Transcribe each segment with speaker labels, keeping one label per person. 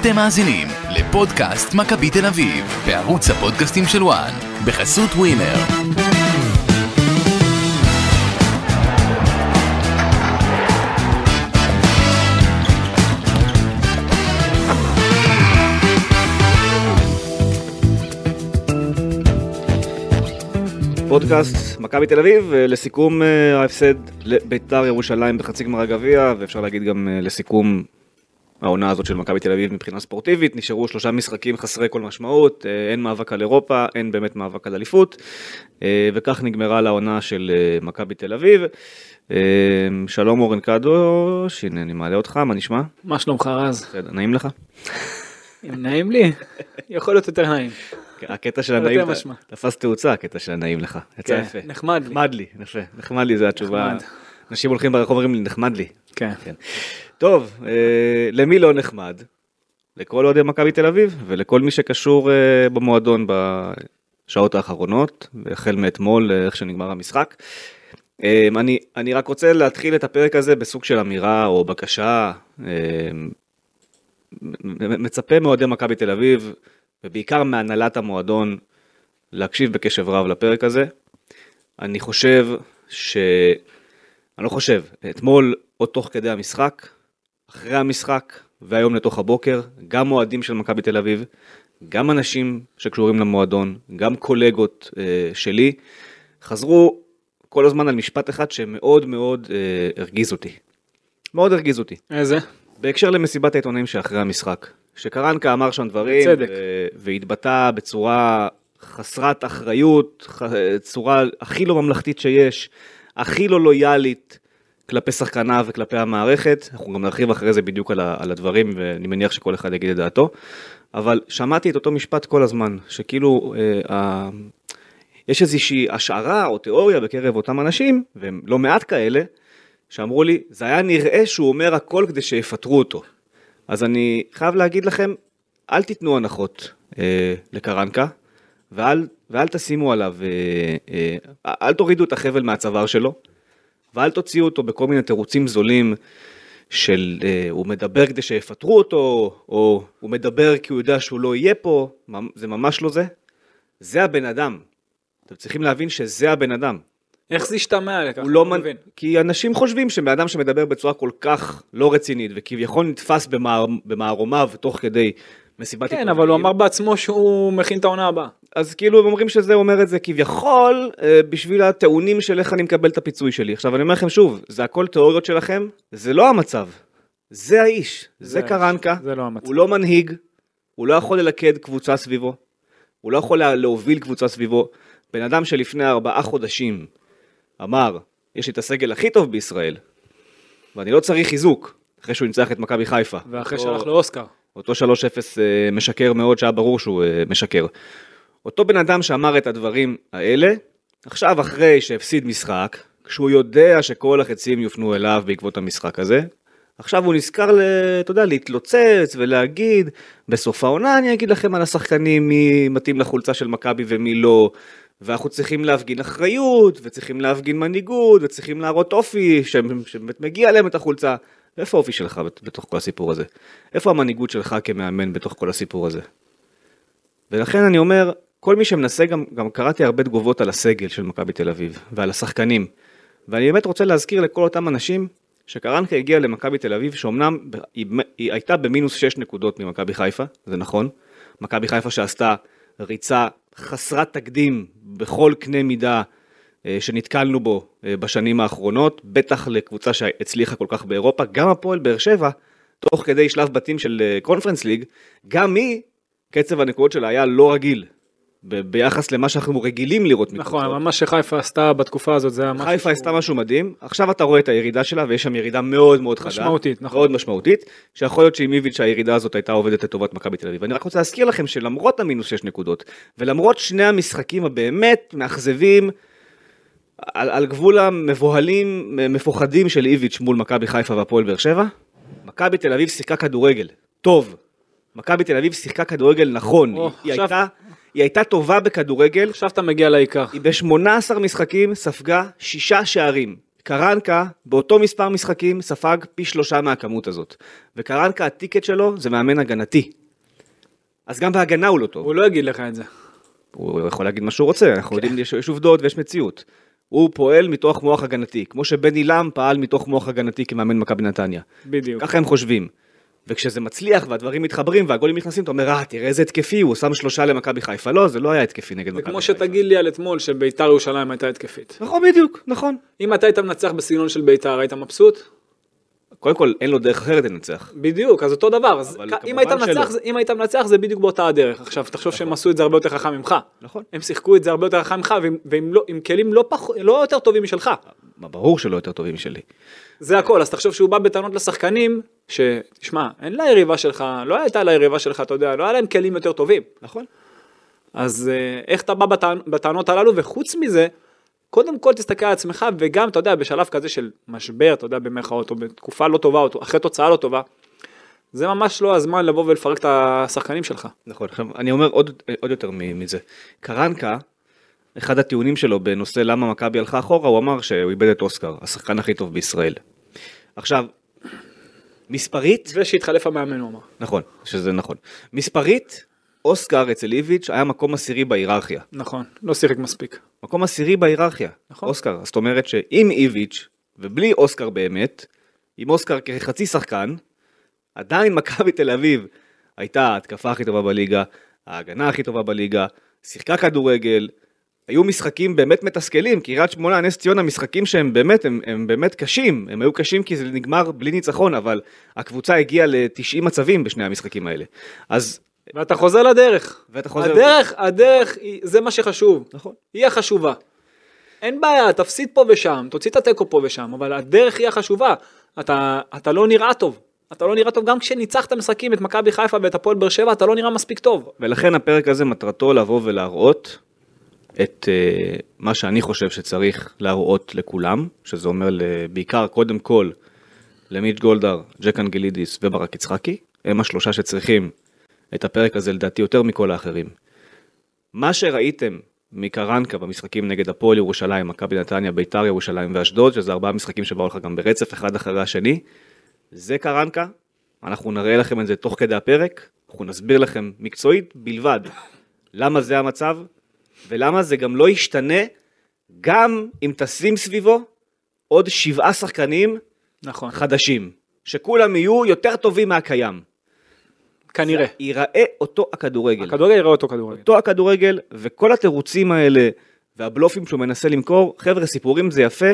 Speaker 1: אתם מאזינים לפודקאסט מכבי תל אביב, בערוץ הפודקאסטים של וואן, בחסות ווינר.
Speaker 2: פודקאסט מכבי תל אביב, אה, לסיכום אה, ההפסד לביתר ירושלים בחצי גמר הגביע, ואפשר להגיד גם אה, לסיכום העונה הזאת של מכבי תל אביב מבחינה ספורטיבית, נשארו שלושה משחקים חסרי כל משמעות, אין מאבק על אירופה, אין באמת מאבק על אליפות, וכך נגמרה לעונה של מכבי תל אביב. שלום אורן קדוש, הנה אני מעלה אותך, מה נשמע?
Speaker 3: מה שלומך רז?
Speaker 2: נעים לך?
Speaker 3: אם נעים לי, יכול להיות יותר נעים.
Speaker 2: הקטע של הנעים, תפס תאוצה הקטע של הנעים לך, יצא
Speaker 3: כן,
Speaker 2: יפה.
Speaker 3: נחמד לי.
Speaker 2: נחמד לי, יפה, נחמד לי זה התשובה. אנשים הולכים ברחוב אומרים לי נחמד לי.
Speaker 3: כן.
Speaker 2: טוב, אה, למי לא נחמד? לכל אוהדי מכבי תל אביב ולכל מי שקשור אה, במועדון בשעות האחרונות, החל מאתמול, אה, איך שנגמר המשחק. אני, אני רק רוצה להתחיל את הפרק הזה בסוג של אמירה או בקשה. מצפה מאוהדי מכבי תל אביב ובעיקר מהנהלת המועדון, להקשיב בקשב רב לפרק הזה. אני חושב ש... אני לא חושב, אתמול עוד תוך כדי המשחק, אחרי המשחק והיום לתוך הבוקר, גם אוהדים של מכבי תל אביב, גם אנשים שקשורים למועדון, גם קולגות אה, שלי, חזרו כל הזמן על משפט אחד שמאוד מאוד אה, הרגיז אותי. מאוד הרגיז אותי.
Speaker 3: איזה?
Speaker 2: בהקשר למסיבת העיתונאים שאחרי המשחק. שקרנקה אמר שם דברים,
Speaker 3: בצדק.
Speaker 2: והתבטא בצורה חסרת אחריות, צורה הכי לא ממלכתית שיש, הכי לא לויאלית כלפי שחקניו וכלפי המערכת. אנחנו גם נרחיב אחרי זה בדיוק על, על הדברים, ואני מניח שכל אחד יגיד את דעתו. אבל שמעתי את אותו משפט כל הזמן, שכאילו אה, אה, יש איזושהי השערה או תיאוריה בקרב אותם אנשים, והם לא מעט כאלה, שאמרו לי, זה היה נראה שהוא אומר הכל כדי שיפטרו אותו. אז אני חייב להגיד לכם, אל תיתנו הנחות אה, לקרנקה, ואל, ואל תשימו עליו, אה, אה, אל תורידו את החבל מהצוואר שלו, ואל תוציאו אותו בכל מיני תירוצים זולים של אה, הוא מדבר כדי שיפטרו אותו, או הוא מדבר כי הוא יודע שהוא לא יהיה פה, זה ממש לא זה. זה הבן אדם. אתם צריכים להבין שזה הבן אדם.
Speaker 3: איך זה השתמע לכך?
Speaker 2: הוא לא מבין. כי אנשים חושבים שבן אדם שמדבר בצורה כל כך לא רצינית וכביכול נתפס במער, במערומיו תוך כדי מסיבת
Speaker 3: עיתונאים. כן, אבל הוא אמר בעצמו שהוא מכין את העונה הבאה.
Speaker 2: אז כאילו הם אומרים שזה אומר את זה כביכול אה, בשביל הטעונים של איך אני מקבל את הפיצוי שלי. עכשיו אני אומר לכם שוב, זה הכל תיאוריות שלכם, זה לא המצב. זה האיש, זה, זה קרנקה,
Speaker 3: זה לא המצב.
Speaker 2: הוא לא מנהיג, הוא לא יכול ללכד קבוצה סביבו, הוא לא יכול להוביל קבוצה סביבו. בן אדם שלפני ארבעה חודשים אמר, יש לי את הסגל הכי טוב בישראל, ואני לא צריך חיזוק, אחרי שהוא ניצח את מכבי חיפה.
Speaker 3: ואחרי שהלך לאוסקר.
Speaker 2: אותו 3-0 אה, משקר מאוד, שהיה ברור שהוא אה, משקר. אותו בן אדם שאמר את הדברים האלה, עכשיו אחרי שהפסיד משחק, כשהוא יודע שכל החצים יופנו אליו בעקבות המשחק הזה, עכשיו הוא נזכר, אתה יודע, להתלוצץ ולהגיד, בסוף העונה אני אגיד לכם על השחקנים מי מתאים לחולצה של מכבי ומי לא, ואנחנו צריכים להפגין אחריות, וצריכים להפגין מנהיגות, וצריכים להראות אופי שבאמת מגיע להם את החולצה. איפה האופי שלך בתוך כל הסיפור הזה? איפה המנהיגות שלך כמאמן בתוך כל הסיפור הזה? ולכן אני אומר, כל מי שמנסה, גם, גם קראתי הרבה תגובות על הסגל של מכבי תל אביב, ועל השחקנים. ואני באמת רוצה להזכיר לכל אותם אנשים, שקרנקה הגיע למכבי תל אביב, שאומנם היא, היא הייתה במינוס 6 נקודות ממכבי חיפה, זה נכון. מכבי חיפה שעשתה ריצה חסרת תקדים בכל קנה מידה אה, שנתקלנו בו אה, בשנים האחרונות, בטח לקבוצה שהצליחה כל כך באירופה, גם הפועל באר שבע, תוך כדי שלב בתים של קונפרנס ליג, גם היא, קצב הנקודות שלה היה לא רגיל. ביחס למה שאנחנו רגילים לראות
Speaker 3: מקבוצות. נכון, מה שחיפה עשתה בתקופה הזאת זה היה
Speaker 2: משהו... חיפה עשתה משהו מדהים, עכשיו אתה רואה את הירידה שלה ויש שם ירידה מאוד מאוד חדה.
Speaker 3: משמעותית, נכון.
Speaker 2: מאוד משמעותית, שיכול להיות שעם איביץ' הירידה הזאת הייתה עובדת לטובת מכבי תל אביב. אני רק רוצה להזכיר לכם שלמרות המינוס 6 נקודות, ולמרות שני המשחקים הבאמת מאכזבים, על, על גבול המבוהלים, מפוחדים של איביץ' מול מכבי חיפה והפועל באר שבע, מכבי תל אביב שיחקה כדורגל, טוב. מכבי תל אביב שיחקה כדורגל נכון, או, היא, עכשיו... הייתה היא הייתה טובה בכדורגל.
Speaker 3: עכשיו אתה מגיע לעיקר.
Speaker 2: היא ב-18 משחקים ספגה שישה שערים. קרנקה באותו מספר משחקים ספג פי שלושה מהכמות הזאת. וקרנקה הטיקט שלו זה מאמן הגנתי. אז גם בהגנה הוא לא טוב.
Speaker 3: הוא לא יגיד לך את זה.
Speaker 2: הוא יכול להגיד מה שהוא רוצה, אנחנו יודעים, יש, יש עובדות ויש מציאות. הוא פועל מתוך מוח הגנתי, כמו שבני לם פעל מתוך מוח הגנתי כמאמן מכבי נתניה.
Speaker 3: בדיוק.
Speaker 2: ככה הם חושבים. וכשזה מצליח והדברים מתחברים והגולים נכנסים, אתה אומר, אה, תראה איזה התקפי, הוא שם שלושה למכבי חיפה. לא, זה לא היה התקפי נגד
Speaker 3: זה
Speaker 2: מכבי
Speaker 3: כמו
Speaker 2: חיפה.
Speaker 3: שתגיד לי על אתמול שביתר ירושלים הייתה התקפית.
Speaker 2: נכון, בדיוק, נכון.
Speaker 3: אם אתה היית מנצח בסגנון של ביתר, היית מבסוט?
Speaker 2: קודם כל, אין לו דרך אחרת לנצח.
Speaker 3: בדיוק, אז אותו דבר. אז אם היית. מנצח, זה- אם היית מנצח זה בדיוק באותה הדרך. עכשיו, תחשוב שהם עשו את זה הרבה יותר חכם ממך.
Speaker 2: נכון.
Speaker 3: הם שיחקו את זה הרבה יותר חכם ממך, ועם- ועם לא- כלים לא פח- לא יותר טובים משלך.
Speaker 2: ברור שלא יותר טובים משלי.
Speaker 3: זה הכל, אז תחשוב שהוא בא בטענות לשחקנים, שתשמע, אין ליריבה שלך, לא הייתה ליריבה שלך, אתה יודע, לא היה להם כלים יותר טובים.
Speaker 2: נכון.
Speaker 3: אז אה, איך אתה בא בטענ- בטענות הללו, וחוץ מזה, קודם כל תסתכל על עצמך, וגם, אתה יודע, בשלב כזה של משבר, אתה יודע, במרכאות, או בתקופה לא טובה, או אחרי תוצאה לא טובה, זה ממש לא הזמן לבוא ולפרק את השחקנים שלך.
Speaker 2: נכון, עכשיו אני אומר עוד, עוד יותר מזה. קרנקה, אחד הטיעונים שלו בנושא למה מכבי הלכה אחורה, הוא אמר שהוא איבד את אוסקר, השחקן הכי טוב בישראל. עכשיו, מספרית,
Speaker 3: ושהתחלף המאמן, הוא אמר.
Speaker 2: נכון, שזה נכון. מספרית, אוסקר אצל איביץ' היה מקום עשירי בהיררכיה.
Speaker 3: נכון, לא שיחק מספיק.
Speaker 2: מקום עשירי בהיררכיה,
Speaker 3: נכון.
Speaker 2: אוסקר. זאת אומרת שעם איביץ' ובלי אוסקר באמת, עם אוסקר כחצי שחקן, עדיין מכבי תל אביב הייתה ההתקפה הכי טובה בליגה, ההגנה הכי טובה בליגה, שיחקה כדורגל, היו משחקים באמת מתסכלים, קריית שמונה, נס ציונה, משחקים שהם באמת, הם, הם באמת קשים, הם היו קשים כי זה נגמר בלי ניצחון, אבל הקבוצה הגיעה ל-90 מצבים בשני המשחקים האלה. אז,
Speaker 3: ואתה חוזר לדרך.
Speaker 2: ואתה חוזר...
Speaker 3: הדרך, הדרך, היא- זה מה שחשוב.
Speaker 2: נכון.
Speaker 3: היא החשובה. אין בעיה, תפסיד פה ושם, תוציא את התיקו פה ושם, אבל הדרך היא החשובה. אתה, אתה לא נראה טוב. אתה לא נראה טוב גם כשניצחת משחקים את מכבי חיפה ואת הפועל באר שבע, אתה לא נראה מספיק טוב.
Speaker 2: ולכן הפרק הזה מטרתו לבוא ולהראות את uh, מה שאני חושב שצריך להראות לכולם, שזה אומר בעיקר קודם כל למיץ' גולדהר, ג'ק אנגלידיס וברק יצחקי, הם השלושה שצריכים את הפרק הזה לדעתי יותר מכל האחרים. מה שראיתם מקרנקה במשחקים נגד הפועל ירושלים, מכבי נתניה, ביתר ירושלים ואשדוד, שזה ארבעה משחקים שבאו לך גם ברצף אחד אחרי השני, זה קרנקה, אנחנו נראה לכם את זה תוך כדי הפרק, אנחנו נסביר לכם מקצועית בלבד למה זה המצב, ולמה זה גם לא ישתנה גם אם תשים סביבו עוד שבעה שחקנים
Speaker 3: נכון.
Speaker 2: חדשים, שכולם יהיו יותר טובים מהקיים.
Speaker 3: כנראה.
Speaker 2: ייראה אותו הכדורגל.
Speaker 3: הכדורגל יראה אותו כדורגל.
Speaker 2: אותו הכדורגל, וכל התירוצים האלה והבלופים שהוא מנסה למכור, חבר'ה, סיפורים זה יפה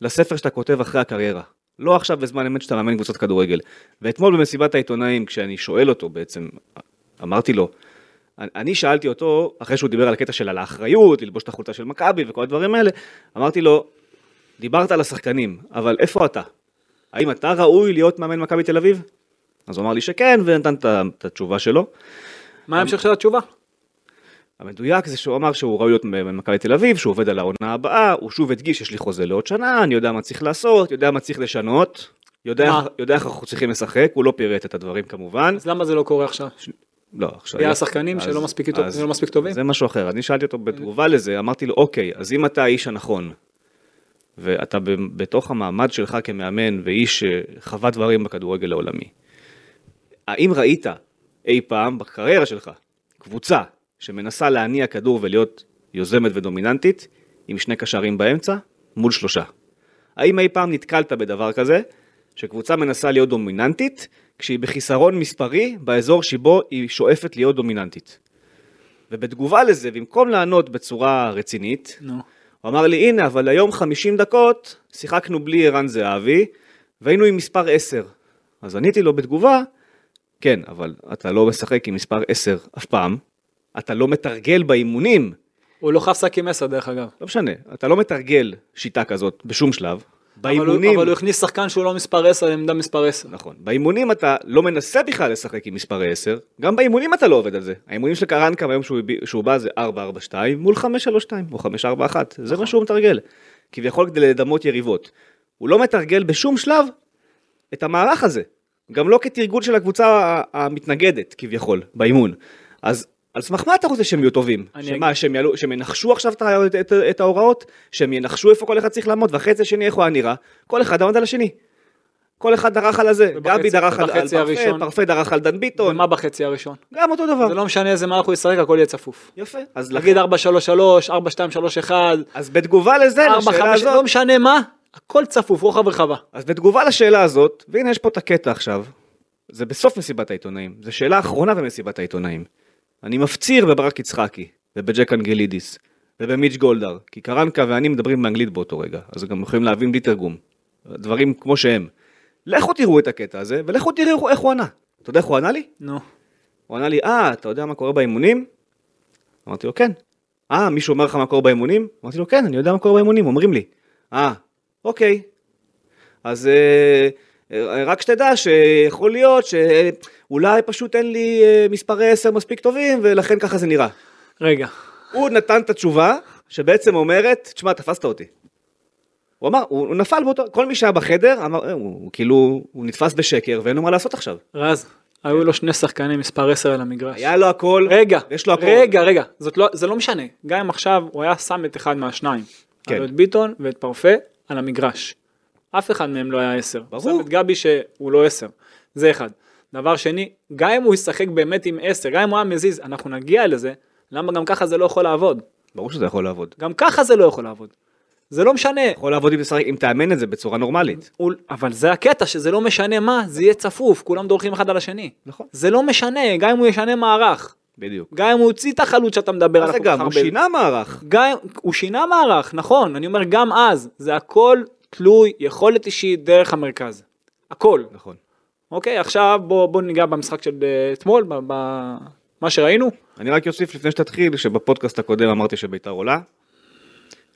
Speaker 2: לספר שאתה כותב אחרי הקריירה. לא עכשיו בזמן אמת שאתה מאמן קבוצת כדורגל. ואתמול במסיבת העיתונאים, כשאני שואל אותו בעצם, אמרתי לו, אני שאלתי אותו, אחרי שהוא דיבר על הקטע של על האחריות, ללבוש את החולצה של מכבי וכל הדברים האלה, אמרתי לו, דיברת על השחקנים, אבל איפה אתה? האם אתה ראוי להיות מאמן מכבי תל אביב? אז הוא אמר לי שכן, ונתן את התשובה שלו.
Speaker 3: מה ההמשך של התשובה?
Speaker 2: המדויק זה שהוא אמר שהוא ראוי להיות במכבי תל אביב, שהוא עובד על העונה הבאה, הוא שוב הדגיש יש לי חוזה לעוד שנה, אני יודע מה צריך לעשות, יודע מה צריך לשנות, יודע? יודע איך אנחנו צריכים לשחק, הוא לא פירט את הדברים כמובן.
Speaker 3: אז למה זה לא קורה עכשיו?
Speaker 2: לא, עכשיו...
Speaker 3: היה שחקנים שלא מספיק
Speaker 2: אז
Speaker 3: לא מספיק טובים?
Speaker 2: זה משהו אחר, אני שאלתי אותו בתגובה לזה, אמרתי לו, אוקיי, אז אם אתה האיש הנכון, ואתה בתוך המעמד שלך כמאמן ואיש שחווה דברים בכדורגל העולמי, האם ראית אי פעם בקריירה שלך קבוצה שמנסה להניע כדור ולהיות יוזמת ודומיננטית עם שני קשרים באמצע מול שלושה? האם אי פעם נתקלת בדבר כזה שקבוצה מנסה להיות דומיננטית כשהיא בחיסרון מספרי באזור שבו היא שואפת להיות דומיננטית? ובתגובה לזה, במקום לענות בצורה רצינית,
Speaker 3: נו.
Speaker 2: הוא אמר לי, הנה, אבל היום 50 דקות שיחקנו בלי ערן זהבי, והיינו עם מספר 10. אז עניתי לו בתגובה, כן, אבל אתה לא משחק עם מספר 10 אף פעם, אתה לא מתרגל באימונים,
Speaker 3: הוא לא חף שק עם 10 דרך אגב.
Speaker 2: לא משנה, אתה לא מתרגל שיטה כזאת בשום שלב.
Speaker 3: אבל הוא-
Speaker 2: באימונים,
Speaker 3: אבל הוא הכניס שחקן שהוא לא מספר 10 לעמדה מספר 10.
Speaker 2: נכון, באימונים אתה לא מנסה בכלל לשחק עם מספר 10, גם באימונים אתה לא עובד על זה. האימונים של קרנקה ביום שהוא, שהוא בא זה 4-4-2 מול 5-3-2 או 5-4-1, זה מה שהוא מתרגל. כביכול כדי לדמות יריבות. הוא לא מתרגל בשום שלב את המערך הזה, גם לא כתרגול של הקבוצה המתנגדת כביכול באימון. אז על סמך מה אתה רוצה שהם יהיו טובים? שמה, שהם, יעלו, שהם ינחשו עכשיו את, את, את, את ההוראות? שהם ינחשו איפה כל אחד צריך לעמוד? ואחרי זה שני איך הוא היה נראה? כל אחד עמד על השני. כל אחד דרך על הזה.
Speaker 3: ובחצי-
Speaker 2: גבי דרך על, פרפה, פרפה דרך על דן ביטון.
Speaker 3: ומה בחצי הראשון?
Speaker 2: גם אותו דבר.
Speaker 3: זה לא משנה איזה מערך הוא ישחק, הכל יהיה צפוף.
Speaker 2: יפה. אז,
Speaker 3: נגיד
Speaker 2: לכן,
Speaker 3: 4-3-3, 4-2-3-1,
Speaker 2: אז בתגובה לזה,
Speaker 3: 4-5,
Speaker 2: לשאלה הזאת,
Speaker 3: לא משנה מה, הכל צפוף, רוחב רחבה.
Speaker 2: אז בתגובה לשאלה הזאת, והנה יש פה את הקטע עכשיו, זה בסוף מסיבת העיתונאים, זו שאלה אחרונה במסיבת העיתונאים. אני מפציר בברק יצחקי, ובג'ק אנגלידיס, ובמיץ' גולדהר, כי קרנקה ואני מדברים באנגלית באותו רגע, אז גם יכולים להבין בלי תרגום. דברים כמו שהם. לכו תראו את הקטע הזה, ולכו תראו איך הוא ענה. אתה יודע איך הוא ענה לי?
Speaker 3: נו.
Speaker 2: הוא ענה לי, אה, אתה יודע מה קורה באימונים? אמרתי לו, כן. אה, מישהו אומר לך מה קורה באימונים? אמרתי לו, כן, אני יודע מה קורה באימונים, אומרים לי. אה, אוקיי. אז אה, אה, רק שתדע שיכול להיות שאולי פשוט אין לי אה, מספרי 10 מספיק טובים, ולכן ככה זה נראה.
Speaker 3: רגע,
Speaker 2: הוא נתן את התשובה, שבעצם אומרת, תשמע, תפסת אותי. הוא אמר, הוא, הוא נפל באותו, כל מי שהיה בחדר, אמר, הוא, הוא כאילו, הוא נתפס בשקר ואין לו מה לעשות עכשיו.
Speaker 3: רז, היו לו שני שחקנים מספר 10 על המגרש.
Speaker 2: היה לו הכל,
Speaker 3: רגע,
Speaker 2: יש לו הכל.
Speaker 3: רגע, רגע, זאת לא, זה לא משנה. גם אם עכשיו הוא היה שם את אחד מהשניים.
Speaker 2: כן.
Speaker 3: את ביטון ואת פרפה על המגרש. אף אחד מהם לא היה 10.
Speaker 2: ברור.
Speaker 3: שם את גבי שהוא לא 10. זה אחד. דבר שני, גם אם הוא ישחק באמת עם 10, גם אם הוא היה מזיז, אנחנו נגיע לזה, למה גם ככה זה לא יכול לעבוד?
Speaker 2: ברור שזה יכול לעבוד.
Speaker 3: גם ככה זה לא יכול לעבוד. זה לא משנה.
Speaker 2: יכול לעבוד אם תשחק, אם תאמן את זה בצורה נורמלית.
Speaker 3: הוא- אבל זה הקטע, שזה לא משנה מה, זה יהיה צפוף, כולם דורכים אחד על השני.
Speaker 2: נכון.
Speaker 3: זה לא משנה, גם אם הוא ישנה מערך.
Speaker 2: בדיוק.
Speaker 3: גם אם הוא הוציא את החלוץ שאתה מדבר
Speaker 2: מה
Speaker 3: עליו
Speaker 2: זה
Speaker 3: כל כך
Speaker 2: גם, הוא. שינה מערך.
Speaker 3: גם, הוא שינה מערך, נכון, אני אומר גם אז, זה הכל תלוי יכולת אישית דרך המרכז. הכל.
Speaker 2: נכון.
Speaker 3: אוקיי, עכשיו בוא, בוא ניגע במשחק של אה, אתמול, ב- ב- מה שראינו.
Speaker 2: אני רק אוסיף לפני שתתחיל, שבפודקאסט הקודם אמרתי שביתר עולה.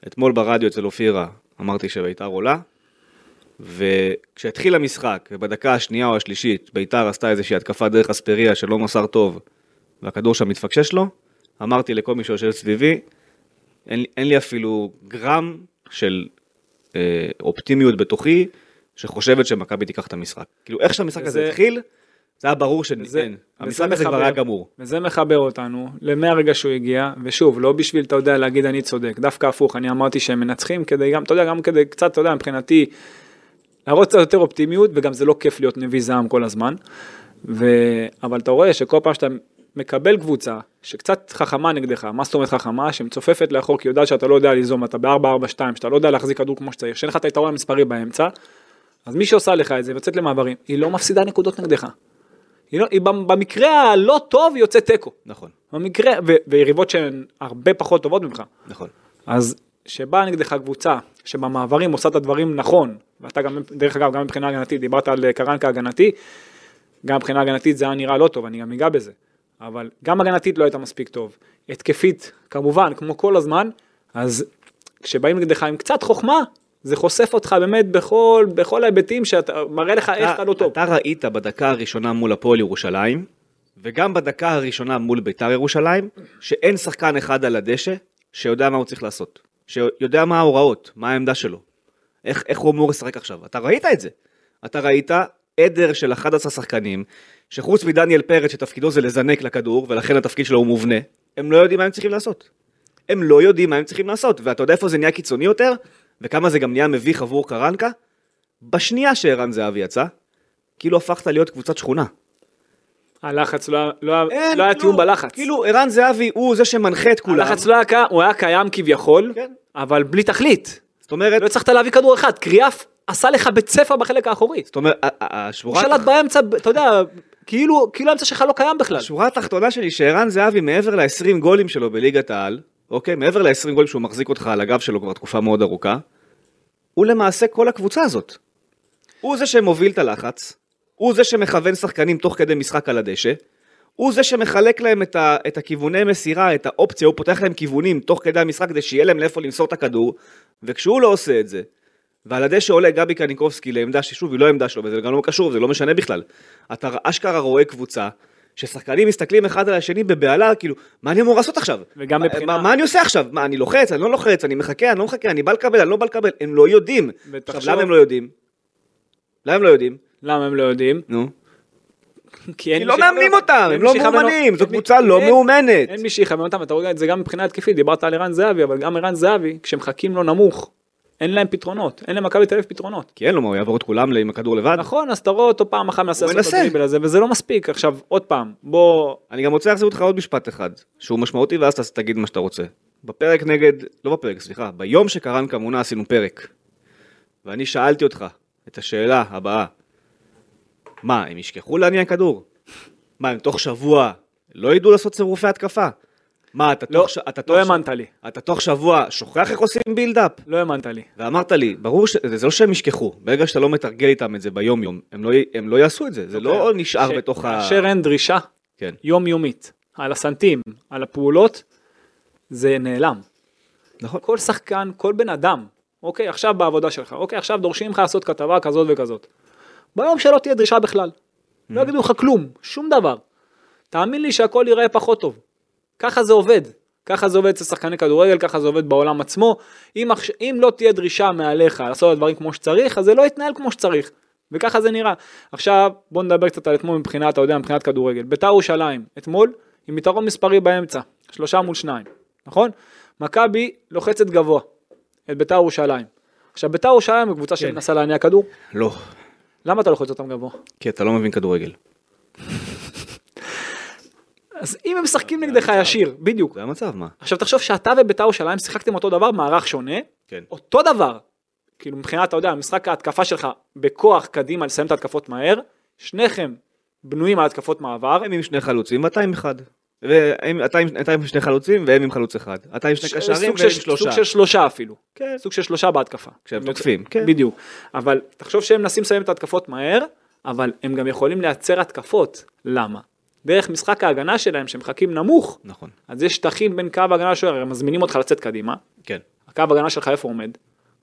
Speaker 2: אתמול ברדיו אצל אופירה אמרתי שביתר עולה. וכשהתחיל המשחק, ובדקה השנייה או השלישית, ביתר עשתה איזושהי התקפה דרך אספריה שלא מסר טוב, והכדור שם מתפקשש לו, אמרתי לכל מי שיושב סביבי, אין, אין לי אפילו גרם של אה, אופטימיות בתוכי, שחושבת שמכבי תיקח את המשחק. כאילו, איך שהמשחק הזה
Speaker 3: זה-
Speaker 2: התחיל, זה היה ברור שאין. המשחק הזה כבר היה גמור.
Speaker 3: וזה מחבר אותנו למהרגע שהוא הגיע, ושוב, לא בשביל, אתה יודע, להגיד אני צודק, דווקא הפוך, אני אמרתי שהם מנצחים כדי גם, אתה יודע, גם כדי קצת, אתה יודע, מבחינתי, להראות קצת יותר אופטימיות, וגם זה לא כיף להיות נביא זעם כל הזמן. ו... אבל אתה רואה שכל פעם שאתה מקבל קבוצה שקצת חכמה נגדך, מה זאת אומרת חכמה? שמצופפת לאחור כי יודעת שאתה לא יודע ליזום, אתה ב-4-4-2, שאתה לא יודע להחזיק כדור כמו שצריך, שאין לך את היתרון המספרי באמצע, אז מי שעושה לך את זה ויוצאת למעברים, היא לא מפסידה נקודות נגדך. היא, לא, היא במ- במקרה הלא טוב היא יוצאת תיקו.
Speaker 2: נכון,
Speaker 3: במקרה, ו- ויריבות שהן הרבה פחות טובות ממך.
Speaker 2: נכון.
Speaker 3: אז שבאה נגדך קבוצה שבמעברים עושה את הדברים נכון, ואתה גם, דרך אגב, גם מבחינה הגנתית, דיברת על קרנקה הגנתי, גם מבחינה הגנתית זה היה נראה לא טוב, אני גם אגע בזה. אבל גם הגנתית לא הייתה מספיק טוב. התקפית, כמובן, כמו כל הזמן, אז כשבאים נגדך עם קצת חוכמה, זה חושף אותך באמת בכל, בכל ההיבטים שאתה מראה לך איך אתה לא טוב.
Speaker 2: אתה ראית בדקה הראשונה מול הפועל ירושלים, וגם בדקה הראשונה מול ביתר ירושלים, שאין שחקן אחד על הדשא שיודע מה הוא צריך לעשות. שיודע מה ההוראות, מה העמדה שלו. איך, איך הוא אמור לשחק עכשיו. אתה ראית את זה. אתה ראית עדר של 11 שחקנים, שחוץ מדניאל פרץ שתפקידו זה לזנק לכדור, ולכן התפקיד שלו הוא מובנה, הם לא יודעים מה הם צריכים לעשות. הם לא יודעים מה הם צריכים לעשות, ואתה יודע איפה זה נהיה קיצוני יותר, וכמה זה גם נהיה מביך עבור קרנקה? בשנייה שערן זהבי יצא, כאילו הפכת להיות קבוצת שכונה.
Speaker 3: הלחץ לא, לא,
Speaker 2: אין,
Speaker 3: לא היה
Speaker 2: כלום.
Speaker 3: תיאום בלחץ.
Speaker 2: כאילו ערן זהבי הוא זה שמנחה את כולם.
Speaker 3: הלחץ לא היה הוא היה קיים כביכול,
Speaker 2: כן.
Speaker 3: אבל בלי תכלית.
Speaker 2: זאת אומרת,
Speaker 3: לא הצלחת להביא כדור אחד, קריאף עשה לך בית ספר בחלק האחורי.
Speaker 2: זאת אומרת, ה- ה-
Speaker 3: הוא
Speaker 2: השורה
Speaker 3: שלט באמצע, אתה יודע, כאילו, כאילו האמצע שלך לא קיים בכלל.
Speaker 2: השורה התחתונה שלי שערן זהבי מעבר ל-20 גולים שלו בליגת העל, אוקיי, מעבר ל-20 גולים שהוא מחזיק אותך על הגב שלו כבר תקופה מאוד ארוכה, הוא למעשה כל הקבוצה הזאת. הוא זה שמוביל את הלחץ, הוא זה שמכוון שחקנים תוך כדי משחק על הדשא, הוא זה שמחלק להם את, ה, את הכיווני מסירה, את האופציה, הוא פותח להם כיוונים תוך כדי המשחק כדי שיהיה להם לאיפה למסור את הכדור, וכשהוא לא עושה את זה, ועל הדשא עולה גבי קניקובסקי לעמדה ששוב היא לא עמדה שלו, וזה גם לא קשור, זה לא משנה בכלל. אתה אשכרה רואה קבוצה, ששחקנים מסתכלים אחד על השני בבהלה, כאילו, מה אני אמור לעשות עכשיו?
Speaker 3: וגם מבחינה-
Speaker 2: מה, מה אני עושה עכשיו? מה, אני לוחץ, אני לא לוחץ, אני מחכה, אני לא מחכה, אני בא לקבל, אני לא בא לקבל, הם לא יודעים.
Speaker 3: ותחשוב-
Speaker 2: עכשיו, למה הם לא יודעים? למה הם לא יודעים?
Speaker 3: למה הם לא יודעים?
Speaker 2: נו.
Speaker 3: כי
Speaker 2: כי לא מאמנים
Speaker 3: אותם.
Speaker 2: הם לא מאומנים,
Speaker 3: מי-
Speaker 2: קבוצה לא מאומנת.
Speaker 3: אין מי שיכוון אותם, אתה רואה את זה גם מבחינה התקפית, דיברת על ערן זהבי, אבל גם ערן זהבי, כשמחכים לו נמוך, אין להם פתרונות, אין למכבי תל אביב פתרונות.
Speaker 2: כי אין לו מה, הוא יעבור את כולם עם הכדור לבד.
Speaker 3: נכון, אז אתה רואה אותו פעם אחת מנסה לעשות את. הדריבל הזה, וזה לא מספיק. עכשיו, עוד פעם, בוא...
Speaker 2: אני גם רוצה להחזיר אותך עוד משפט אחד, שהוא משמעותי ואז תגיד מה שאתה רוצה. בפרק נגד, לא בפרק, סליחה, ביום שקרנקה מונה עשינו פרק. ואני שאלתי אותך את השאלה הבאה. מה, הם ישכחו להניע כדור? מה, הם תוך שבוע לא ידעו לעשות צירופי התקפה? מה, אתה
Speaker 3: לא,
Speaker 2: תוך, ש... אתה תוך,
Speaker 3: לא
Speaker 2: ש...
Speaker 3: האמנת לי,
Speaker 2: אתה תוך שבוע שוכח איך עושים בילדאפ?
Speaker 3: לא האמנת לי.
Speaker 2: ואמרת לי, ברור שזה לא שהם ישכחו, ברגע שאתה לא מתרגל איתם את זה ביום יום, הם לא, הם לא יעשו את זה, זה לא נשאר
Speaker 3: ש-
Speaker 2: בתוך ה...
Speaker 3: כאשר אין דרישה
Speaker 2: כן,
Speaker 3: יומיומית על הסנטים, על הפעולות, זה נעלם.
Speaker 2: נכון.
Speaker 3: כל שחקן, כל בן אדם, אוקיי, עכשיו בעבודה שלך, אוקיי, עכשיו דורשים ממך לעשות כתבה כזאת וכזאת. ביום שלא תהיה דרישה בכלל, לא יגידו לך כלום, שום דבר. תאמין לי שהכל ייראה פחות טוב. ככה זה עובד. ככה זה עובד אצל שחקני כדורגל, ככה זה עובד בעולם עצמו. אם, אם לא תהיה דרישה מעליך לעשות את הדברים כמו שצריך, אז זה לא יתנהל כמו שצריך. וככה זה נראה. עכשיו, בוא נדבר קצת על אתמול מבחינת, אתה יודע, מבחינת כדורגל. בית"ר ירושלים, אתמול, עם יתרון מספרי באמצע, שלושה מול שניים, נכון? מכבי לוחצת גבוה, את בית"ר ירושלים. עכשיו, בית"ר ירושלים היא קבוצה שמנסה להניע כדור,
Speaker 2: לא,
Speaker 3: למה אתה לוחץ אותם גבוה?
Speaker 2: כי אתה לא מבין כדורגל.
Speaker 3: אז אם הם משחקים נגדך ישיר, בדיוק.
Speaker 2: זה המצב, מה?
Speaker 3: עכשיו תחשוב שאתה ובית"ר ירושלים שיחקתם אותו דבר, מערך שונה,
Speaker 2: כן.
Speaker 3: אותו דבר. כאילו מבחינת, אתה יודע, משחק ההתקפה שלך בכוח קדימה לסיים את ההתקפות מהר, שניכם בנויים על התקפות מעבר.
Speaker 2: הם עם שני חלוצים ואתה עם אחד. והם- אתה עם אתה שני חלוצים והם עם חלוץ אחד. אתה עם שני קשרים והם עם שלושה.
Speaker 3: סוג של שלושה אפילו.
Speaker 2: כן.
Speaker 3: סוג של שלושה בהתקפה.
Speaker 2: כשהם
Speaker 3: הם
Speaker 2: תוקפים, כן.
Speaker 3: בדיוק. אבל תחשוב שהם מנסים לסיים את ההתקפות מהר, אבל הם גם יכולים לייצר התקפות. למה? דרך משחק ההגנה שלהם, שהם מחכים נמוך,
Speaker 2: נכון.
Speaker 3: אז יש שטחים בין קו ההגנה לשוער, הם מזמינים אותך לצאת קדימה,
Speaker 2: כן.
Speaker 3: הקו הגנה שלך איפה עומד?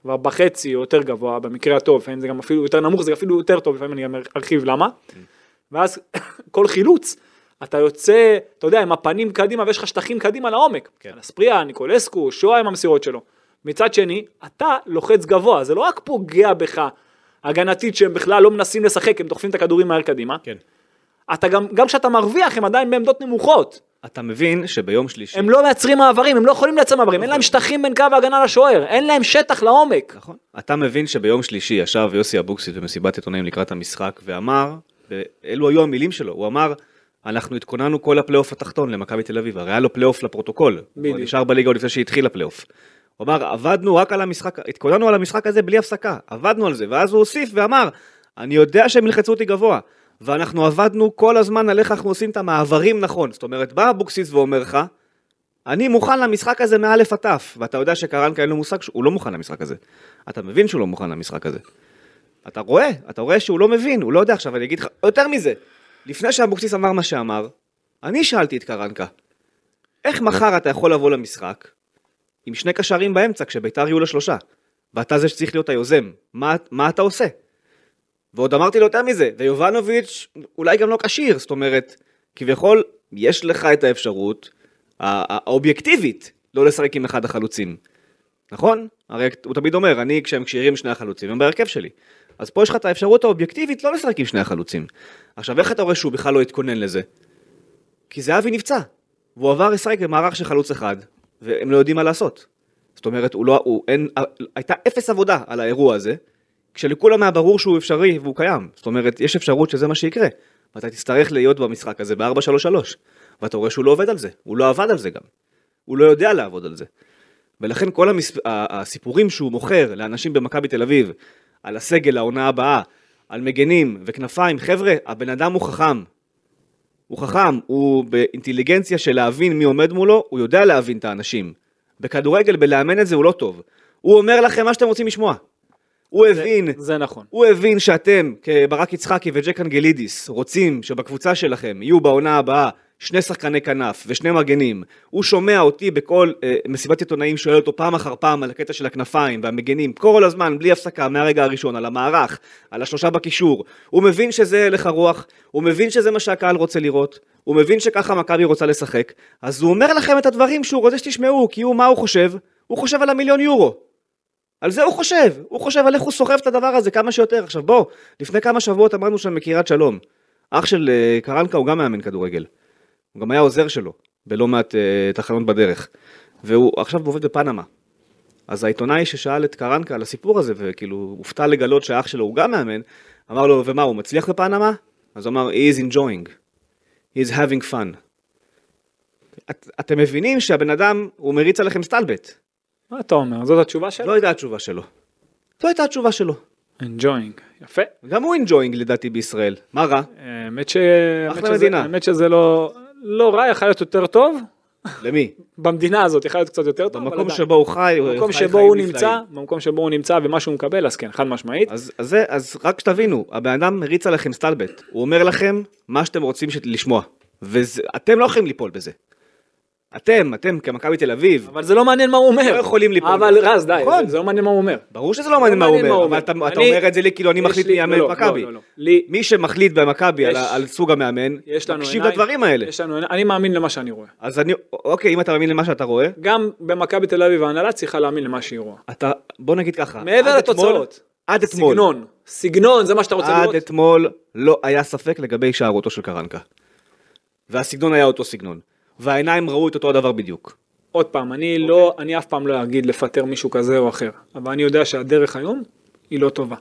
Speaker 3: כבר בחצי או יותר גבוה במקרה הטוב, לפעמים זה גם אפילו יותר נמוך, זה אפילו יותר טוב, לפעמים אני גם ארחיב למה. ואז כל חילוץ, אתה יוצא, אתה יודע, עם הפנים קדימה ויש לך שטחים קדימה לעומק.
Speaker 2: כן.
Speaker 3: על אספריה, ניקולסקו, שואה עם המסירות שלו. מצד שני, אתה לוחץ גבוה, זה לא רק פוגע בך הגנתית שהם בכלל לא מנסים לשחק, הם דוחפים את הכדורים מהר קדימה.
Speaker 2: כן.
Speaker 3: אתה גם, גם כשאתה מרוויח, הם עדיין בעמדות נמוכות.
Speaker 2: אתה מבין שביום שלישי...
Speaker 3: הם לא מייצרים מעברים, הם לא יכולים לייצר מעברים, אין להם שטחים בין קו ההגנה לשוער, אין להם שטח לעומק.
Speaker 2: נכון. אתה מבין שביום שלישי ישב יוסי אבוקסיס במסיבת עיתונאים לקראת המשחק ואמר, ואלו היו המילים שלו, הוא אמר, אנחנו התכוננו כל הפלייאוף התחתון למכבי תל אביב, הרי היה לו פלייאוף לפרוטוקול. הוא נשאר בליגה עוד לפני שהתחיל הפלייאוף. הוא אמר, עבדנו רק על המשחק, התכוננו על המשחק הזה בלי הפסקה, עבדנו על זה, ואז הוא הוסיף ואמר, אני יודע שהם ילחצו אותי גבוה, ואנחנו עבדנו כל הזמן על איך אנחנו עושים את המעברים נכון, זאת אומרת, בא אבוקסיס ואומר לך, אני מוכן למשחק הזה מאלף עד תף, ואתה יודע שקרנקה אין לו מושג שהוא לא מוכן למשחק הזה. אתה מבין שהוא לא מוכן למשחק הזה. אתה רואה, אתה רואה שהוא לא מבין, הוא לא יודע עכשיו, אני אגיד לך, יותר מזה, לפני שאבוקסיס אמר מה שאמר, אני שאלתי את קרנקה, איך מחר אתה יכול לבוא למשחק עם שני קשרים באמצע כשביתר יהיו לשלושה, ואתה זה שצריך להיות היוזם, מה, מה אתה עושה? ועוד אמרתי לו יותר מזה, ויובנוביץ' אולי גם לא כשיר, זאת אומרת, כביכול יש לך את האפשרות הא- האובייקטיבית לא לשחק עם אחד החלוצים. נכון? הרי הוא תמיד אומר, אני כשהם כשירים שני החלוצים, הם בהרכב שלי. אז פה יש לך את האפשרות האובייקטיבית לא לשחק עם שני החלוצים. עכשיו, איך אתה רואה שהוא בכלל לא התכונן לזה? כי זהבי נפצע, והוא עבר לשחק במערך של חלוץ אחד, והם לא יודעים מה לעשות. זאת אומרת, הוא לא, הוא, אין, הייתה אפס עבודה על האירוע הזה, כשלכולם היה ברור שהוא אפשרי והוא קיים. זאת אומרת, יש אפשרות שזה מה שיקרה. ואתה תצטרך להיות במשחק הזה ב-4-3-3. ואתה רואה שהוא לא עובד על זה, הוא לא עבד על זה גם. הוא לא יודע לעבוד על זה. ולכן כל המס... הסיפורים שהוא מוכר לאנשים במכבי תל אביב, על הסגל העונה הבאה, על מגנים וכנפיים, חבר'ה, הבן אדם הוא חכם. הוא חכם, הוא באינטליגנציה של להבין מי עומד מולו, הוא יודע להבין את האנשים. בכדורגל, בלאמן את זה הוא לא טוב. הוא אומר לכם מה שאתם רוצים לשמוע. הוא הבין,
Speaker 3: זה נכון.
Speaker 2: הוא הבין שאתם, כברק יצחקי וג'ק אנגלידיס, רוצים שבקבוצה שלכם יהיו בעונה הבאה שני שחקני כנף ושני מגנים. הוא שומע אותי בכל אה, מסיבת עיתונאים, שואל אותו פעם אחר פעם על הקטע של הכנפיים והמגנים, כל הזמן, בלי הפסקה, מהרגע הראשון, על המערך, על השלושה בקישור. הוא מבין שזה הלך הרוח, הוא מבין שזה מה שהקהל רוצה לראות, הוא מבין שככה מכבי רוצה לשחק, אז הוא אומר לכם את הדברים שהוא רוצה שתשמעו, כי הוא, מה הוא חושב? הוא חושב על המיליון יורו. על זה הוא חושב, הוא חושב על איך הוא סוחב את הדבר הזה כמה שיותר. עכשיו בוא, לפני כמה שבועות אמרנו שם מקריית שלום. אח של אה, קרנקה הוא גם מאמן כדורגל. הוא גם היה עוזר שלו בלא מעט אה, תחנות בדרך. והוא עכשיו עובד בפנמה. אז העיתונאי ששאל את קרנקה על הסיפור הזה, וכאילו הופתע לגלות שהאח שלו הוא גם מאמן, אמר לו, ומה, הוא מצליח בפנמה? אז הוא אמר, he is enjoying. he is having fun. את, אתם מבינים שהבן אדם, הוא מריץ עליכם סטלבט.
Speaker 3: מה אתה אומר? זאת התשובה שלו?
Speaker 2: זו הייתה התשובה שלו. זו הייתה התשובה שלו.
Speaker 3: enjoying. יפה.
Speaker 2: גם הוא enjoying לדעתי בישראל. מה רע?
Speaker 3: האמת ש... שזה-
Speaker 2: מדינה.
Speaker 3: האמת שזה לא... לא רע, יכול להיות יותר טוב.
Speaker 2: למי?
Speaker 3: במדינה הזאת יכול להיות קצת יותר טוב.
Speaker 2: במקום. שבו הוא חי,
Speaker 3: במקום שבו הוא. נמצא, במקום שבו הוא נמצא ומה שהוא מקבל, אז כן, חד משמעית.
Speaker 2: אז, זה, אז רק שתבינו, הבן אדם מריץ עליכם סטלבט, הוא אומר לכם מה שאתם רוצים לשמוע, ואתם לא יכולים ליפול בזה. אתם, אתם כמכבי תל אביב,
Speaker 3: אבל זה לא מעניין מה הוא אומר.
Speaker 2: לא יכולים ליפול.
Speaker 3: אבל רז, די,
Speaker 2: נכון.
Speaker 3: זה- לא מעניין מה הוא אומר.
Speaker 2: ברור שזה לא מעניין מה הוא אומר, אבל אתה,
Speaker 3: אומר.
Speaker 2: אתה
Speaker 3: אני-
Speaker 2: אומר את זה לי כאילו אני מחליט
Speaker 3: לי-
Speaker 2: מי יאמן
Speaker 3: לא,
Speaker 2: במכבי.
Speaker 3: לא, לא, לא.
Speaker 2: מי שמחליט במכבי על,
Speaker 3: יש-
Speaker 2: ה- על סוג המאמן, מקשיב. לדברים האלה.
Speaker 3: יש לנו. אני מאמין למה שאני רואה.
Speaker 2: אז אני, אוקיי, אם אתה מאמין למה שאתה רואה,
Speaker 3: גם במכבי תל אביב ההנהלה צריכה להאמין למה שהיא רואה.
Speaker 2: אתה, בוא נגיד ככה,
Speaker 3: מעבר
Speaker 2: עד
Speaker 3: לתוצאות.
Speaker 2: עד אתמול,
Speaker 3: סגנון. סגנון, זה מה שאתה רוצה
Speaker 2: עד
Speaker 3: לראות?
Speaker 2: אתמול לא היה ספק לגבי הישארותו של קרנקה. והסגנון היה אותו סגנון. והעיניים ראו את אותו הדבר בדיוק.
Speaker 3: עוד פעם, אני לא, אני אף פעם לא אגיד לפטר מישהו כזה או אחר, אבל אני יודע שהדרך היום היא לא טובה.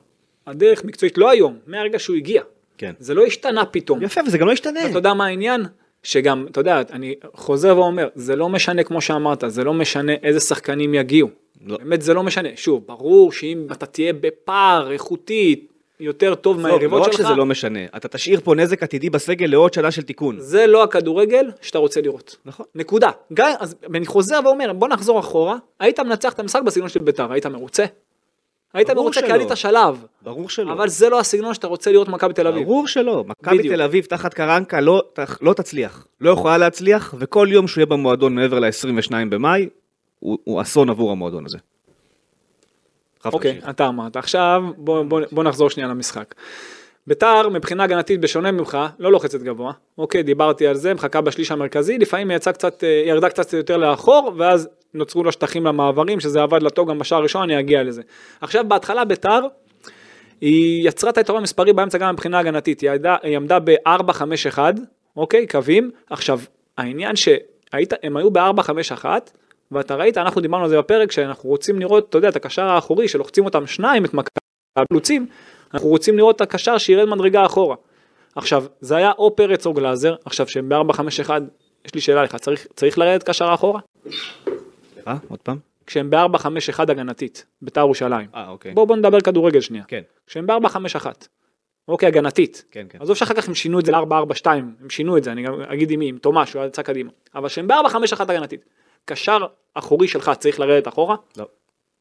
Speaker 3: הדרך מקצועית, לא היום, מהרגע שהוא הגיע.
Speaker 2: כן.
Speaker 3: זה לא השתנה פתאום.
Speaker 2: יפה, וזה גם לא ישתנה.
Speaker 3: אתה יודע מה העניין? שגם, אתה יודע, אני חוזר ואומר, זה לא משנה כמו שאמרת, זה לא משנה איזה שחקנים יגיעו.
Speaker 2: לא.
Speaker 3: באמת זה לא משנה. שוב, ברור שאם אתה תהיה בפער איכותי יותר טוב
Speaker 2: לא,
Speaker 3: מהיריבות
Speaker 2: לא רק
Speaker 3: שלך,
Speaker 2: שזה לא משנה, אתה תשאיר פה נזק עתידי בסגל לעוד שנה של תיקון.
Speaker 3: זה לא הכדורגל שאתה רוצה לראות.
Speaker 2: נכון.
Speaker 3: נקודה. גם, אז אני חוזר ואומר, בוא נחזור אחורה, היית מנצח את המשחק בסגנון של ביתר, היית מרוצה? היית מרוצה כי. עלית שלב,
Speaker 2: ברור שלא.
Speaker 3: אבל זה לא הסגנון שאתה רוצה לראות במכבי תל אביב.
Speaker 2: ברור שלא. מכבי. תל אביב תחת קרנקה לא, תח- לא תצליח. לא יכולה להצליח, וכל יום שהוא יהיה במועדון מעבר ל-22 במאי, הוא, הוא אסון עבור המועדון הזה.
Speaker 3: אוקיי,
Speaker 2: תמשיך.
Speaker 3: אתה אמרת. עכשיו בוא, בוא, בוא נחזור שנייה למשחק. ביתר מבחינה הגנתית בשונה ממך לא לוחצת גבוה, אוקיי דיברתי על זה, מחכה בשליש המרכזי, לפעמים היא קצת, אה, ירדה קצת יותר לאחור ואז נוצרו לה שטחים למעברים שזה עבד לה טוב גם בשער הראשון אני אגיע לזה. עכשיו בהתחלה ביתר היא יצרה את היתרון המספרי באמצע גם מבחינה הגנתית, היא, ידע, היא עמדה ב-4-5-1, אוקיי, קווים, עכשיו העניין שהיית, הם היו ב-4-5-1 ואתה ראית, אנחנו דיברנו על זה בפרק, שאנחנו רוצים לראות, אתה יודע, את הקשר האחורי, שלוחצים אותם שניים, את מכבי החלוצים, אנחנו רוצים לראות את הקשר שירד מדרגה אחורה. עכשיו, זה היה או פרץ או גלאזר, עכשיו שהם ב-4-5-1, יש לי שאלה לך, צריך, צריך לרדת קשר אחורה?
Speaker 2: סליחה, עוד פעם?
Speaker 3: כשהם ב-4-5-1 הגנתית, בית"ר ירושלים.
Speaker 2: אה, אוקיי.
Speaker 3: בואו בוא נדבר כדורגל שנייה.
Speaker 2: כן,
Speaker 3: כשהם ב-4-5-1, אוקיי, הגנתית.
Speaker 2: כן, כן.
Speaker 3: עזוב שאחר כך הם שינו את זה ל-4-4-2, הם שינו את זה, אני גם אגיד עם מי, עם תומש, הוא יצא קדימה. אבל כשהם ב-4-5-1 הגנתית, קשר אחורי שלך צריך לרדת אחורה?
Speaker 2: לא.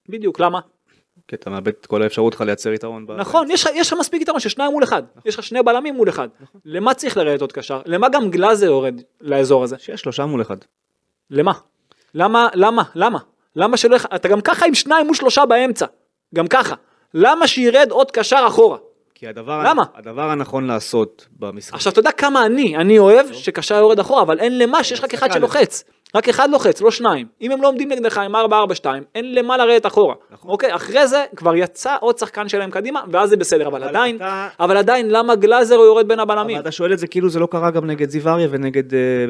Speaker 3: בדיוק, למה?
Speaker 2: כי אתה מאבד את כל האפשרות שלך לייצר יתרון.
Speaker 3: נכון, יש לך- יש לך מספיק יתרון של שניים מול אחד, יש לך שני בלמים מול אחד. למה צריך לרדת עוד קשר? למה גם גלאזר יורד לאזור הזה?
Speaker 2: שיש שלושה מול אחד.
Speaker 3: למה? למה? למה? למה? למה שלא... אתה גם ככה עם שניים מול שלושה באמצע. גם ככה. למה שירד עוד קשר אחורה?
Speaker 2: כי הדבר,
Speaker 3: למה?
Speaker 2: הדבר הנכון לעשות במשחק,
Speaker 3: עכשיו אתה יודע כמה אני, אני אוהב שקשר יורד אחורה, אבל אין למה שיש רק אחד שלוחץ. רק אחד לוחץ, לא שניים. אם הם לא עומדים נגדך עם 4-4-2, אין למה לרדת אחורה.
Speaker 2: נכון.
Speaker 3: אוקיי, אחרי זה כבר יצא עוד שחקן שלהם קדימה, ואז זה בסדר, אבל
Speaker 2: אבל
Speaker 3: עדיין,
Speaker 2: אתה-
Speaker 3: אבל עדיין, למה גלאזר הוא יורד בין הבלמים?
Speaker 2: אבל אתה שואל את זה כאילו זה לא קרה גם נגד זיו אריה ונגד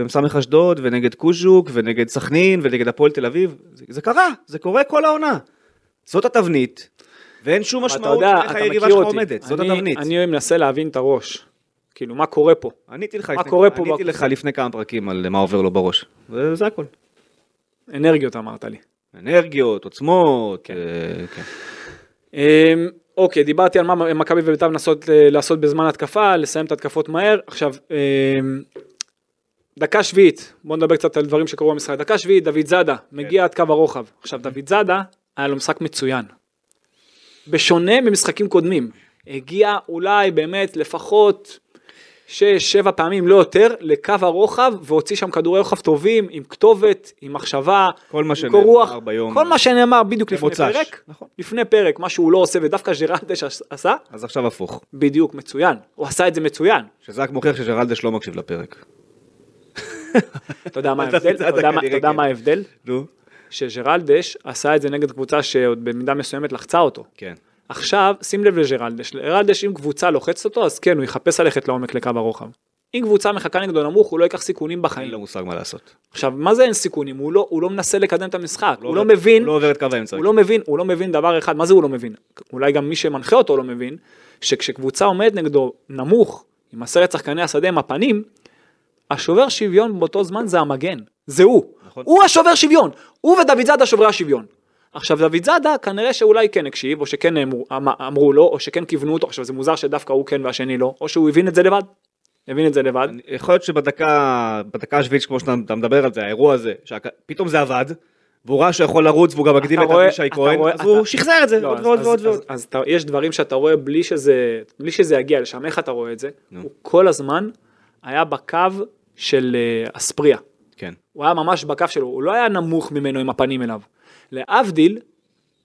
Speaker 2: מ"ס אשדוד ונגד קוז'וק ונגד סכנין ונגד הפועל תל אביב. זה, זה קרה, זה קורה כל העונה. זאת התבנית, ואין שום משמעות איך היריבה שלך. עומדת, זאת
Speaker 3: אני-
Speaker 2: התבנית.
Speaker 3: אני מנסה להבין את הראש. כאילו, מה קורה פה?
Speaker 2: עניתי לך
Speaker 3: מה
Speaker 2: לפני-
Speaker 3: קורה פה
Speaker 2: עניתי? לך לפני כמה פרקים על מה עובר לו בראש. וזה הכל.
Speaker 3: אנרגיות אמרת לי.
Speaker 2: אנרגיות, עוצמות, אה, כן.
Speaker 3: אמ, אוקיי, דיברתי על מה מכבי ובית"ר מנסות אה, לעשות בזמן התקפה, לסיים את התקפות מהר. עכשיו, אמ, דקה שביעית, בוא נדבר קצת על דברים שקרו במשחק. דקה שביעית, דוד זאדה, מגיע עד קו הרוחב. עכשיו, דוד זאדה, היה לו משחק מצוין. בשונה ממשחקים קודמים. הגיע אולי באמת לפחות שש, שבע פעמים, לא יותר, לקו הרוחב, והוציא שם כדורי רוחב טובים, עם כתובת, עם מחשבה,
Speaker 2: כל מה שנאמר
Speaker 3: רוח.
Speaker 2: ביום.
Speaker 3: כל מה שנאמר בדיוק לפני
Speaker 2: במוצ"ש,
Speaker 3: פרק,
Speaker 2: נכון.
Speaker 3: לפני פרק, מה שהוא לא עושה, ודווקא ג'רלדש עשה,
Speaker 2: אז עכשיו הפוך.
Speaker 3: בדיוק, מצוין. הוא עשה את זה מצוין.
Speaker 2: שזה רק מוכיח שג'רלדש לא מקשיב לפרק.
Speaker 3: אתה יודע מה ההבדל? אתה יודע מה-
Speaker 2: כן.
Speaker 3: ההבדל?
Speaker 2: נו.
Speaker 3: שג'רלדש עשה את זה נגד קבוצה שעוד במידה מסוימת לחצה אותו.
Speaker 2: כן.
Speaker 3: עכשיו, שים לב לג'רלדש, לג'רלדש אם קבוצה לוחצת אותו, אז כן, הוא יחפש ללכת לעומק לקו הרוחב. אם קבוצה מחכה נגדו נמוך, הוא לא ייקח סיכונים
Speaker 2: אין
Speaker 3: בחיים.
Speaker 2: לו מושג מה לעשות.
Speaker 3: עכשיו, מה זה אין סיכונים? הוא לא, הוא לא מנסה לקדם את המשחק, הוא לא
Speaker 2: עובר-
Speaker 3: מבין,
Speaker 2: הוא לא עובר את קו האמצע.
Speaker 3: הוא לא מבין, הוא לא מבין דבר אחד, מה זה הוא לא מבין? אולי גם מי שמנחה אותו לא מבין, שכשקבוצה עומדת נגדו נמוך, עם עשרת שחקני השדה עם הפנים, השובר שוויון באותו זמן זה המגן, זה הוא.
Speaker 2: נכון.
Speaker 3: הוא השובר שוויון, הוא ודוד זאדה שוברי השוויון. עכשיו דוד זאדה כנראה שאולי כן הקשיב, או שכן אמרו, אמ- אמרו לו, או שכן כיוונו אותו, עכשיו זה מוזר שדווקא הוא כן והשני לא, או שהוא הבין את זה לבד, הבין את זה לבד.
Speaker 2: אני- יכול להיות שבדקה בדקה השביעית, כמו שאתה אתה מדבר על זה, האירוע הזה, שפתאום זה עבד, והוא ראה שהוא יכול לרוץ והוא גם מקדים את אבישי כהן, אז הוא
Speaker 3: אתה-
Speaker 2: שחזר את זה
Speaker 3: לא,
Speaker 2: עוד
Speaker 3: אז-
Speaker 2: ועוד
Speaker 3: אז-
Speaker 2: ועוד
Speaker 3: אז-
Speaker 2: ועוד.
Speaker 3: אז אתה- יש דברים שאתה רואה בלי שזה, בלי שזה יגיע לשם, איך אתה רואה את זה?
Speaker 2: נו.
Speaker 3: הוא כל הזמן היה בקו של אה, אספריה.
Speaker 2: כן.
Speaker 3: הוא היה ממש בקו שלו, הוא לא היה נמוך ממנו עם הפנים אליו. להבדיל,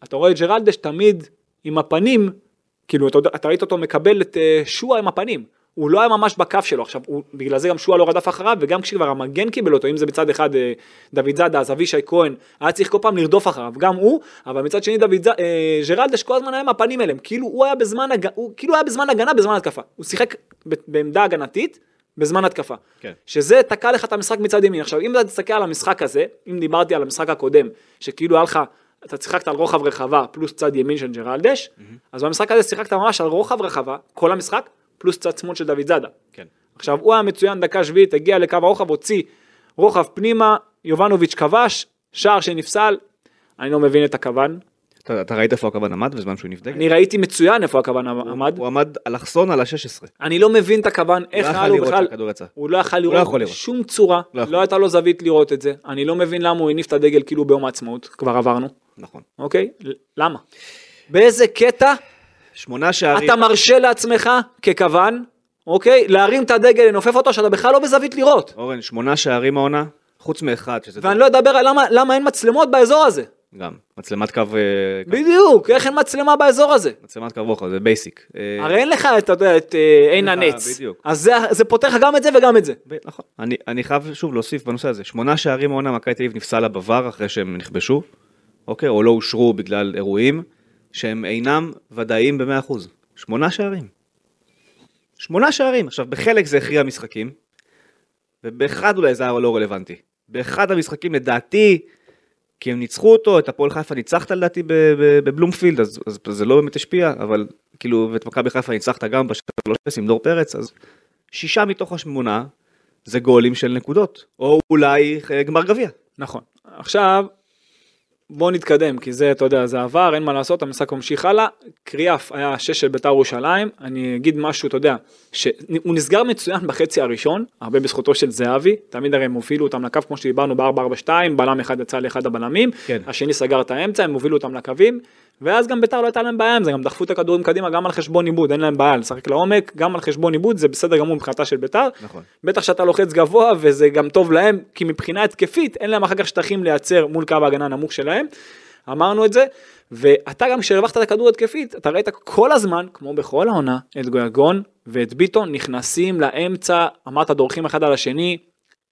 Speaker 3: אתה רואה את ג'רלדש תמיד עם הפנים, כאילו אתה, אתה ראית אותו מקבל את אה, שועה עם הפנים. הוא לא היה ממש בקו שלו, עכשיו הוא, בגלל זה גם שועה לא רדף אחריו, וגם כשכבר המגן קיבל אותו, אם זה בצד אחד אה, דוד זאדה, אז אבישי כהן, היה צריך כל פעם לרדוף אחריו, גם הוא, אבל מצד שני דוד זאדה, אה, ג'רלדש כל הזמן היה עם הפנים אליהם, כאילו הוא היה בזמן, הג... הוא כאילו היה בזמן הגנה, בזמן התקפה. הוא שיחק ב- בעמדה הגנתית, בזמן התקפה.
Speaker 2: כן.
Speaker 3: שזה תקע לך את המשחק מצד ימין. עכשיו, אם אתה תסתכל על המשחק הזה, אם דיברתי על המשחק הקודם, שכאילו היה לך, אתה שיחקת על רוחב רחבה פלוס צד ימין של ג'רלדש, אז במשחק הזה שיחקת ממש על רוחב רחבה, כל המשחק, פלוס צד שמאל של דוד זאדה.
Speaker 2: כן.
Speaker 3: עכשיו, הוא היה מצוין דקה שביעית, הגיע לקו הרוחב, הוציא רוחב פנימה, יובנוביץ' כבש, שער שנפסל, אני לא מבין את הכוון.
Speaker 2: אתה אתה ראית איפה הכוון עמד בזמן שהוא נפדק?
Speaker 3: אני ראיתי מצוין איפה הכוון עמד.
Speaker 2: הוא עמד אלכסון על ה-16.
Speaker 3: אני לא מבין את הכוון, איך
Speaker 2: לא
Speaker 3: היה
Speaker 2: יכול
Speaker 3: לו בכלל. הוא לא יכול
Speaker 2: לא
Speaker 3: לראות
Speaker 2: יכול לראות.
Speaker 3: בשום צורה,
Speaker 2: לא יכול.
Speaker 3: לא הייתה לו זווית לראות את זה, אני לא מבין למה הוא הניף את הדגל כאילו ביום העצמאות, כבר עברנו,
Speaker 2: נכון.
Speaker 3: אוקיי? למה? באיזה קטע
Speaker 2: שמונה שערים.
Speaker 3: אתה מרשה לעצמך ככוון, אוקיי? להרים את הדגל, לנופף אותו, שאתה בכלל לא בזווית לראות.
Speaker 2: אורן, שמונה שערים העונה, חוץ מאחד, שזה
Speaker 3: ואני לא אדבר על למה, למה אין מצלמות באזור הזה.
Speaker 2: גם מצלמת קו, אה, קו-
Speaker 3: בדיוק, איך אין מצלמה באזור הזה?
Speaker 2: מצלמת קו רוחב, זה basic. אה,
Speaker 3: הרי אין לך, אתה יודע, את אה, עין הנץ.
Speaker 2: בדיוק.
Speaker 3: אז זה- זה פותר לך גם את זה וגם את זה.
Speaker 2: ב- נכון. אני, אני חייב שוב להוסיף בנושא הזה, שמונה שערים העונה מכבי תל אביב נפסלה ב VAR אחרי שהם נכבשו, אוקיי, או לא אושרו בגלל אירועים שהם אינם ודאיים ב-100%. שמונה שערים. שמונה שערים. עכשיו, בחלק זה הכריע משחקים, ובאחד אולי זה היה לא רלוונטי. באחד המשחקים לדעתי, כי הם ניצחו אותו, את הפועל חיפה ניצחת לדעתי בבלומפילד, אז, אז זה לא באמת השפיע, אבל כאילו, ואת מכבי חיפה ניצחת גם בשלוש עם דור פרץ, אז שישה מתוך השמונה זה גולים של נקודות, או אולי גמר גביע.
Speaker 3: נכון. עכשיו, בוא נתקדם, כי זה, אתה יודע, זה עבר, אין מה לעשות, המשחק ממשיך הלאה. קריאף היה שש של בית"ר ירושלים, אני אגיד משהו, אתה יודע, שהוא נסגר מצוין בחצי הראשון, הרבה בזכותו של זהבי, תמיד הרי הם הובילו אותם לקו, כמו שדיברנו ב-442, בלם אחד יצא לאחד הבלמים,
Speaker 2: כן.
Speaker 3: השני סגר את האמצע, הם הובילו אותם לקווים, ואז גם בית"ר לא הייתה להם בעיה עם זה, גם דחפו את הכדורים קדימה גם על חשבון עיבוד, אין להם בעיה לשחק לעומק, גם על חשבון עיבוד, זה בסדר גמור מבחינתה של בית"ר.
Speaker 2: נכון.
Speaker 3: בטח שאתה לוחץ גבוה וזה גם טוב להם, כי מבחינה התקפית אין להם אחר כך שטחים לייצר מול קו ההגנה הנמוך שלהם. אמרנו את זה, ואתה גם כשהרווחת את הכדור התקפית, אתה ראית כל הזמן, כמו בכל העונה, את גויגון ואת ביטון נכנסים לאמצע, אמרת דורכים אחד על השני,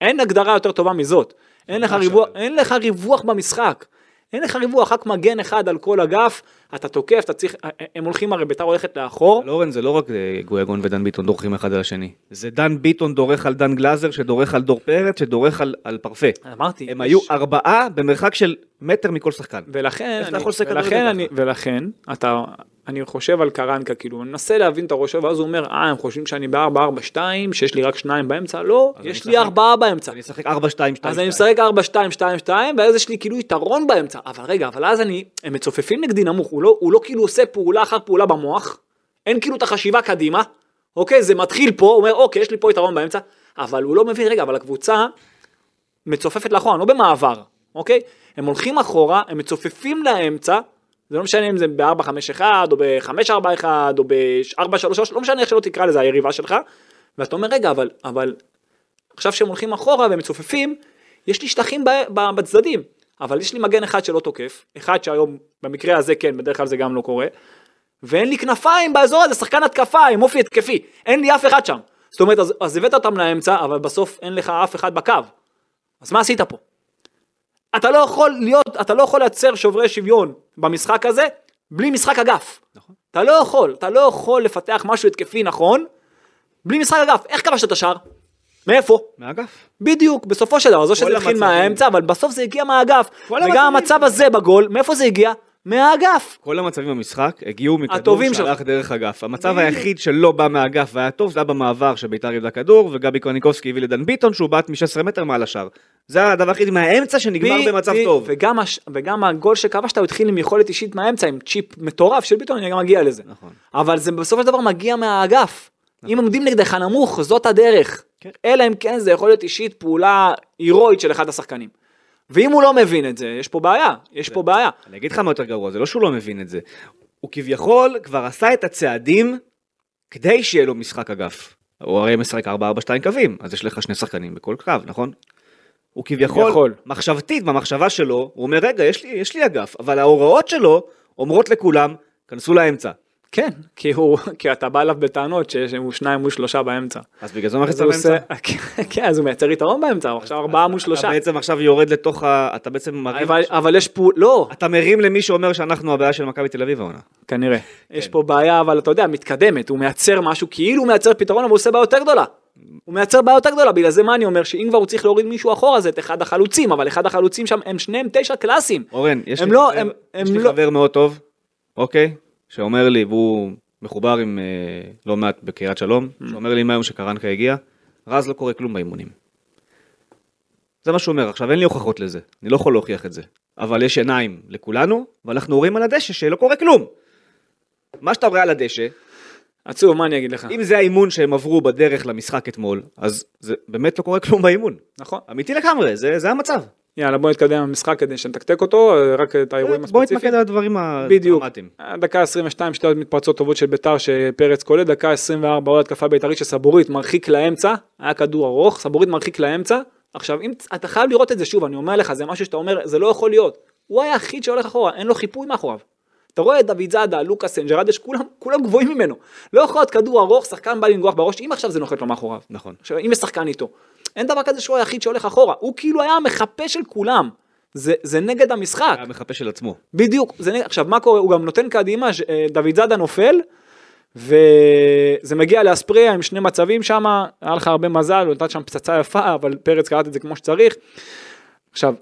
Speaker 3: אין הגדרה יותר טובה מזאת. אין לך ריווח. אין לך ריווח במשחק. אין לך ריווח, רק מגן אחד על כל אגף, אתה תוקף, אתה צריך, הם הולכים הרי בית"ר הולכת לאחור,
Speaker 2: אבל אורן זה לא רק אה, גויגון ודן ביטון דורכים אחד על השני, זה דן ביטון דורך על דן גלאזר שדורך על דור פרץ שדורך על, על פרפה.
Speaker 3: אמרתי,
Speaker 2: הם
Speaker 3: יש-
Speaker 2: היו ארבעה במרחק של מטר מכל שחקן.
Speaker 3: ולכן, אני, ולכן? אני, ולכן, אתה, אני חושב על קרנקה, כאילו, אני מנסה להבין את הראש ואז הוא אומר, אה, הם חושבים שאני ב-4-4-2, שיש לי רק שניים באמצע, לא, יש לי ארבעה באמצע.
Speaker 2: אני אשחק 4 2 2
Speaker 3: אז אני משחק 4-2-2-2, ואז יש לי כאילו יתרון באמצע, אבל רגע, אבל אז אני, הם מצופפים נגדי נמוך, הוא לא, הוא לא כאילו עושה פעולה אחר פעולה במוח, אין כאילו את החשיבה קדימה, אוקיי, זה מתחיל פה, הוא אומר, אוקיי, יש לי פה יתרון באמצע, אבל הוא לא מבין, רגע, אבל הקבוצה מצופפת לאחורה, לא במעבר, אוקיי? הם הולכים אחורה, הם מצופפים לאמצע, זה לא משנה אם זה ב-4-5-1, או ב-5-4-1, או ב-4-3-3, לא משנה איך שלא תקרא לזה היריבה שלך, ואתה אומר, רגע, אבל, אבל עכשיו שהם הולכים אחורה והם מצופפים, יש לי שטחים ב- ב- בצדדים, אבל יש לי מגן אחד שלא תוקף, אחד שהיום, במקרה הזה כן, בדרך כלל זה גם לא קורה, ואין לי כנפיים באזור הזה, שחקן התקפה עם אופי התקפי, אין לי אף אחד שם. זאת אומרת, אז, אז הבאת אותם לאמצע, אבל בסוף אין לך אף אחד בקו. אז מה עשית פה? אתה לא יכול להיות, אתה לא יכול לייצר שוברי שוויון במשחק הזה, בלי משחק אגף.
Speaker 2: נכון.
Speaker 3: אתה לא יכול, אתה לא יכול לפתח משהו התקפי נכון, בלי משחק אגף. איך כבשת את השער? מאיפה?
Speaker 2: מהאגף.
Speaker 3: בדיוק, בסופו של דבר, זו שזה התחיל. מהאמצע, אבל בסוף זה הגיע מהאגף. וגם. המצב הזה בגול, מאיפה זה הגיע? מהאגף.
Speaker 2: כל המצבים במשחק הגיעו מכדור שהלך דרך אגף. המצב. היחיד שלא בא מהאגף והיה טוב, זה היה במעבר שביתר איבדה כדור, וגבי קוניקובסקי הביא לדן ביטון שהוא בעט מ-16 מטר מעל השער. זה הדבר היחיד מהאמצע שנגמר במצב טוב.
Speaker 3: וגם, הש... וגם הגול שכבשת הוא התחיל עם יכולת אישית מהאמצע, עם צ'יפ מטורף של ביטון, אני גם מגיע לזה.
Speaker 2: נכון.
Speaker 3: אבל זה בסופו של דבר מגיע מהאגף. אם עומדים נגדך נמוך, זאת הדרך.
Speaker 2: כן.
Speaker 3: אלא אם כן זה יכול להיות אישית פעולה הירואית של אחד השחקנים. ואם הוא לא מבין את זה, יש פה בעיה, יש פה בעיה.
Speaker 2: אני אגיד לך מה יותר גרוע, זה לא שהוא לא מבין את זה. הוא כביכול כבר עשה את הצעדים כדי שיהיה לו משחק אגף. הוא הרי משחק 4-4-2 קווים, אז יש לך שני שחקנים בכל קו, נכון? הוא כביכול,
Speaker 3: כביכול.
Speaker 2: מחשבתית, במחשבה שלו, הוא אומר, רגע, יש לי, יש לי אגף, אבל ההוראות שלו אומרות לכולם, כנסו לאמצע.
Speaker 3: כן, כי, הוא, כי אתה בא אליו בטענות שהוא שניים מול שלושה באמצע.
Speaker 2: אז בגלל זה הוא מכניס
Speaker 3: הוא
Speaker 2: לאמצע.
Speaker 3: עושה, כן, אז הוא מייצר יתרון באמצע, הוא עכשיו ארבעה מול שלושה.
Speaker 2: אתה בעצם עכשיו יורד לתוך ה... אתה בעצם מרים...
Speaker 3: אבל, אבל יש פה, לא,
Speaker 2: אתה מרים למי שאומר שאנחנו הבעיה של מכבי תל אביב העונה.
Speaker 3: כנראה. יש פה בעיה, אבל אתה יודע, מתקדמת, הוא מייצר משהו, כאילו הוא מייצר פתרון, אבל הוא עושה בעיה יותר גדולה. הוא מייצר בעיה יותר גדולה, בגלל זה מה אני אומר, שאם כבר הוא צריך להוריד מישהו אחורה, זה את אחד החלוצים, אבל אחד החלוצים שם, הם שניהם תשע קלאסים.
Speaker 2: אורן, יש לי,
Speaker 3: לא- לא-
Speaker 2: חבר מאוד טוב, אוקיי? שאומר לי, והוא מחובר עם אה, לא מעט בקריית שלום,
Speaker 3: Mm.
Speaker 2: שאומר לי מהיום שקרנקה הגיע, רז לא קורה כלום באימונים. זה מה שהוא אומר, עכשיו אין לי הוכחות לזה, אני לא יכול להוכיח את זה, אבל יש עיניים לכולנו, ואנחנו רואים על הדשא שלא קורה כלום. מה שאתה רואה על הדשא,
Speaker 3: עצוב, מה אני אגיד לך?
Speaker 2: אם זה האימון שהם עברו בדרך למשחק אתמול, אז זה באמת לא קורה כלום באימון.
Speaker 3: נכון.
Speaker 2: אמיתי לגמרי, זה, זה המצב.
Speaker 3: יאללה, בוא נתקדם במשחק כדי שנתקתק אותו, רק את האירועים
Speaker 2: בוא
Speaker 3: הספציפיים.
Speaker 2: נתמקד על הדברים
Speaker 3: בדיוק.
Speaker 2: הדרמטיים.
Speaker 3: דקה 22 שתי מתפרצות טובות של ביתר שפרץ קולט, דקה 24 עוד התקפה בית"רית שסבורית מרחיק לאמצע, היה כדור ארוך, סבורית מרחיק לאמצע. עכשיו אם אתה חייב לראות את זה שוב, אני אומר לך, זה משהו שאתה אומר, זה לא יכול להיות. הוא היחיד שהולך אחורה, אין לו חיפוי מאחוריו. אתה רואה את דוד זאדה, לוקאס סנג'רדש, כולם, כולם גבוהים ממנו. לא יכול להיות כדור ארוך, שחקן בא לנגוח בראש, אם עכשיו זה נוחת לו מאחוריו.
Speaker 2: נכון.
Speaker 3: עכשיו, אם יש שחקן איתו. אין דבר כזה שהוא היחיד שהולך אחורה, הוא כאילו היה המחפה של כולם. זה, זה נגד המשחק.
Speaker 2: היה מחפה של עצמו.
Speaker 3: בדיוק, זה, נ- עכשיו מה קורה, הוא גם נותן קדימה, ש- אה, דוד זאדה נופל, וזה מגיע לאספריה עם שני מצבים שם, היה לך הרבה מזל, הוא נתן שם פצצה יפה, אבל פרץ קראת את זה כמו שצריך. עכשיו,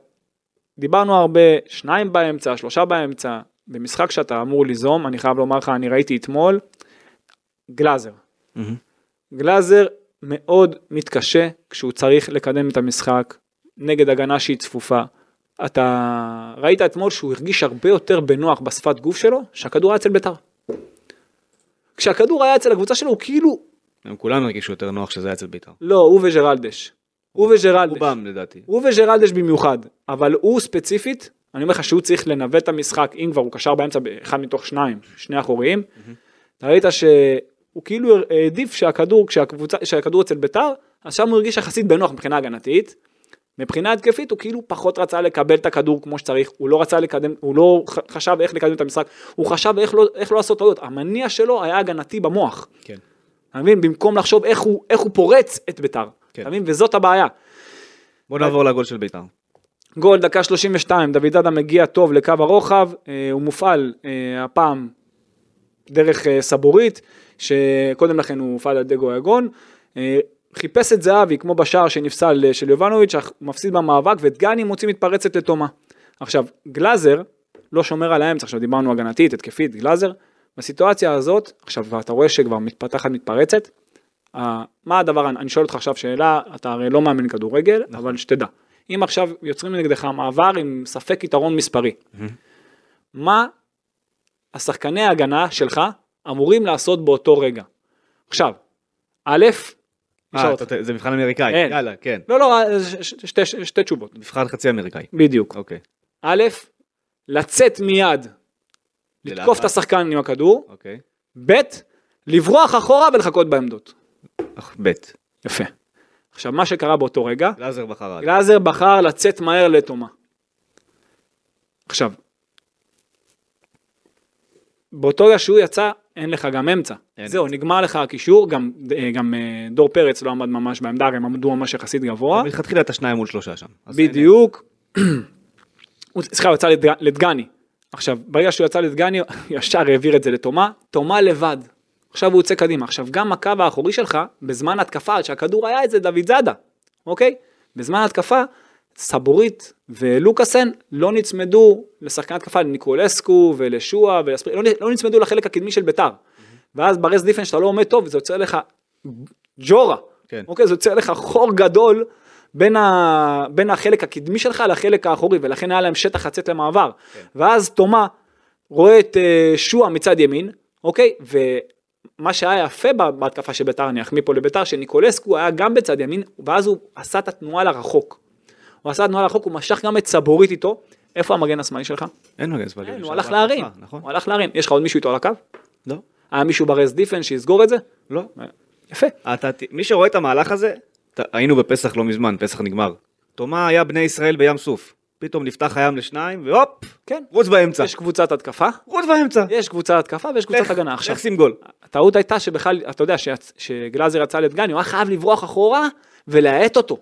Speaker 3: דיברנו הרבה, שניים באמצע, שלושה באמצע, במשחק שאתה אמור ליזום, אני חייב לומר לך, אני ראיתי אתמול, גלאזר. גלאזר מאוד מתקשה כשהוא צריך לקדם את המשחק נגד הגנה שהיא צפופה. אתה ראית אתמול שהוא הרגיש הרבה יותר בנוח בשפת גוף שלו, שהכדור היה אצל בית"ר. כשהכדור היה אצל הקבוצה שלו הוא כאילו,
Speaker 2: הם כולם הרגישו יותר נוח שזה היה אצל בית"ר.
Speaker 3: לא, הוא וג'רלדש. הוא וג'רלדש.
Speaker 2: רובם לדעתי.
Speaker 3: הוא וג'רלדש במיוחד, אבל הוא ספציפית, אני אומר לך שהוא צריך לנווט את המשחק, אם כבר הוא קשר באמצע באחד מתוך שניים, שני אחוריים, אתה ראית שהוא כאילו העדיף שהכדור, כשהקבוצה, שהכדור אצל ביתר, אז שם הוא הרגיש יחסית בנוח מבחינה הגנתית. מבחינה התקפית הוא כאילו פחות רצה לקבל את הכדור כמו שצריך, הוא לא רצה לקדם, הוא לא חשב איך לקדם את המשחק, הוא חשב איך לא, איך לא לעשות טעויות, המניע שלו היה הגנתי במוח,
Speaker 2: כן.
Speaker 3: אתה מבין? במקום לחשוב איך הוא, איך הוא פורץ את ביתר,
Speaker 2: כן.
Speaker 3: אתה מבין? וזאת הבעיה.
Speaker 2: בוא נעבור לגול של בית"ר.
Speaker 3: גול דקה 32, דוד זאדה מגיע טוב לקו הרוחב, אה, הוא מופעל אה, הפעם דרך אה, סבורית, שקודם לכן הוא הופעל על ידי גויגון, אה, חיפש את זהבי כמו בשער שנפסל אה, של יובנוביץ', הוא מפסיד במאבק ודגני מוציא מתפרצת לתומה. עכשיו, גלאזר לא שומר על האמצע, עכשיו דיברנו הגנתית, התקפית, גלאזר, בסיטואציה הזאת, עכשיו אתה רואה שכבר מתפתחת מתפרצת, אה, מה הדבר, אני שואל אותך עכשיו שאלה, אתה הרי לא מאמן כדורגל, אבל שתדע, אם עכשיו יוצרים נגדך מעבר עם ספק יתרון מספרי, מה השחקני ההגנה שלך אמורים לעשות באותו רגע? עכשיו, א',
Speaker 2: אה. אתה- זה מבחן אמריקאי.
Speaker 3: אין.
Speaker 2: יאללה, כן.
Speaker 3: לא, לא, אה, ש- ש- שתי, שתי תשובות,
Speaker 2: מבחן חצי אמריקאי.
Speaker 3: בדיוק.
Speaker 2: אוקיי.
Speaker 3: א', לצאת מיד, לתקוף
Speaker 2: ללחץ.
Speaker 3: את השחקן עם הכדור,
Speaker 2: אוקיי.
Speaker 3: ב', לברוח אחורה ולחכות בעמדות.
Speaker 2: אך, ב'.
Speaker 3: יפה. עכשיו, מה שקרה באותו רגע,
Speaker 2: גלאזר בחר.
Speaker 3: גלאזר בחר לצאת מהר לתומה. עכשיו, באותו רגע שהוא יצא, אין לך גם אמצע. זהו, נגמר לך הקישור, גם, אה, גם אה, דור פרץ לא עמד ממש בעמדה, הם עמדו ממש יחסית גבוה.
Speaker 2: מלכתחילה אתה שניים מול שלושה שם.
Speaker 3: בדיוק. סליחה, הוא יצא לדג- לדגני. עכשיו, ברגע שהוא יצא לדגני, ישר העביר את זה לתומה, תומה לבד. עכשיו הוא יוצא קדימה. עכשיו, גם הקו האחורי שלך, בזמן התקפה, עד שהכדור היה את זה דוד זאדה, אוקיי? בזמן התקפה, סבורית ולוקאסן לא נצמדו לשחקן התקפה, לניקולסקו ולשועה ולספרי, לא, לא נצמדו לחלק הקדמי של ביתר. ואז ברז דיפן שאתה לא עומד טוב, זה יוצר לך ג'ורה.
Speaker 2: כן.
Speaker 3: אוקיי, זה יוצר לך חור גדול בין, ה... בין החלק הקדמי שלך לחלק האחורי, ולכן היה להם שטח לצאת למעבר.
Speaker 2: כן.
Speaker 3: ואז תומה רואה את אה, שועה מצד ימין, אוקיי? ומה שהיה יפה בהתקפה של ביתר, אני אחמיא פה לביתר, שניקולסקו היה גם בצד ימין, ואז הוא עשה את התנועה לרחוק. הוא עשה תנועה לרחוק, הוא משך גם את סבורית איתו. איפה המגן השמאלי שלך?
Speaker 2: אין מגן שמאלי.
Speaker 3: הוא הלך להרים.
Speaker 2: נכון?
Speaker 3: הוא הלך להרים. יש לך עוד מישהו איתו על הקו?
Speaker 2: לא.
Speaker 3: היה מישהו ברז דיפן שיסגור את זה?
Speaker 2: לא.
Speaker 3: יפה.
Speaker 2: מי שרואה את המהלך הזה, היינו בפסח לא מזמן, פסח נגמר. תומה היה בני ישראל בים סוף. פתאום נפתח הים לשניים, והופ,
Speaker 3: כן.
Speaker 2: רוץ באמצע.
Speaker 3: יש קבוצת התקפה,
Speaker 2: רוץ באמצע.
Speaker 3: יש קבוצת התקפה ויש קבוצת הגנה. עכשיו,
Speaker 2: לך שים גול.
Speaker 3: הטעות הייתה שבכלל, אתה יודע, שגלאזר יצא לדגני, הוא היה חייב לברוח אחורה ולהאט אותו.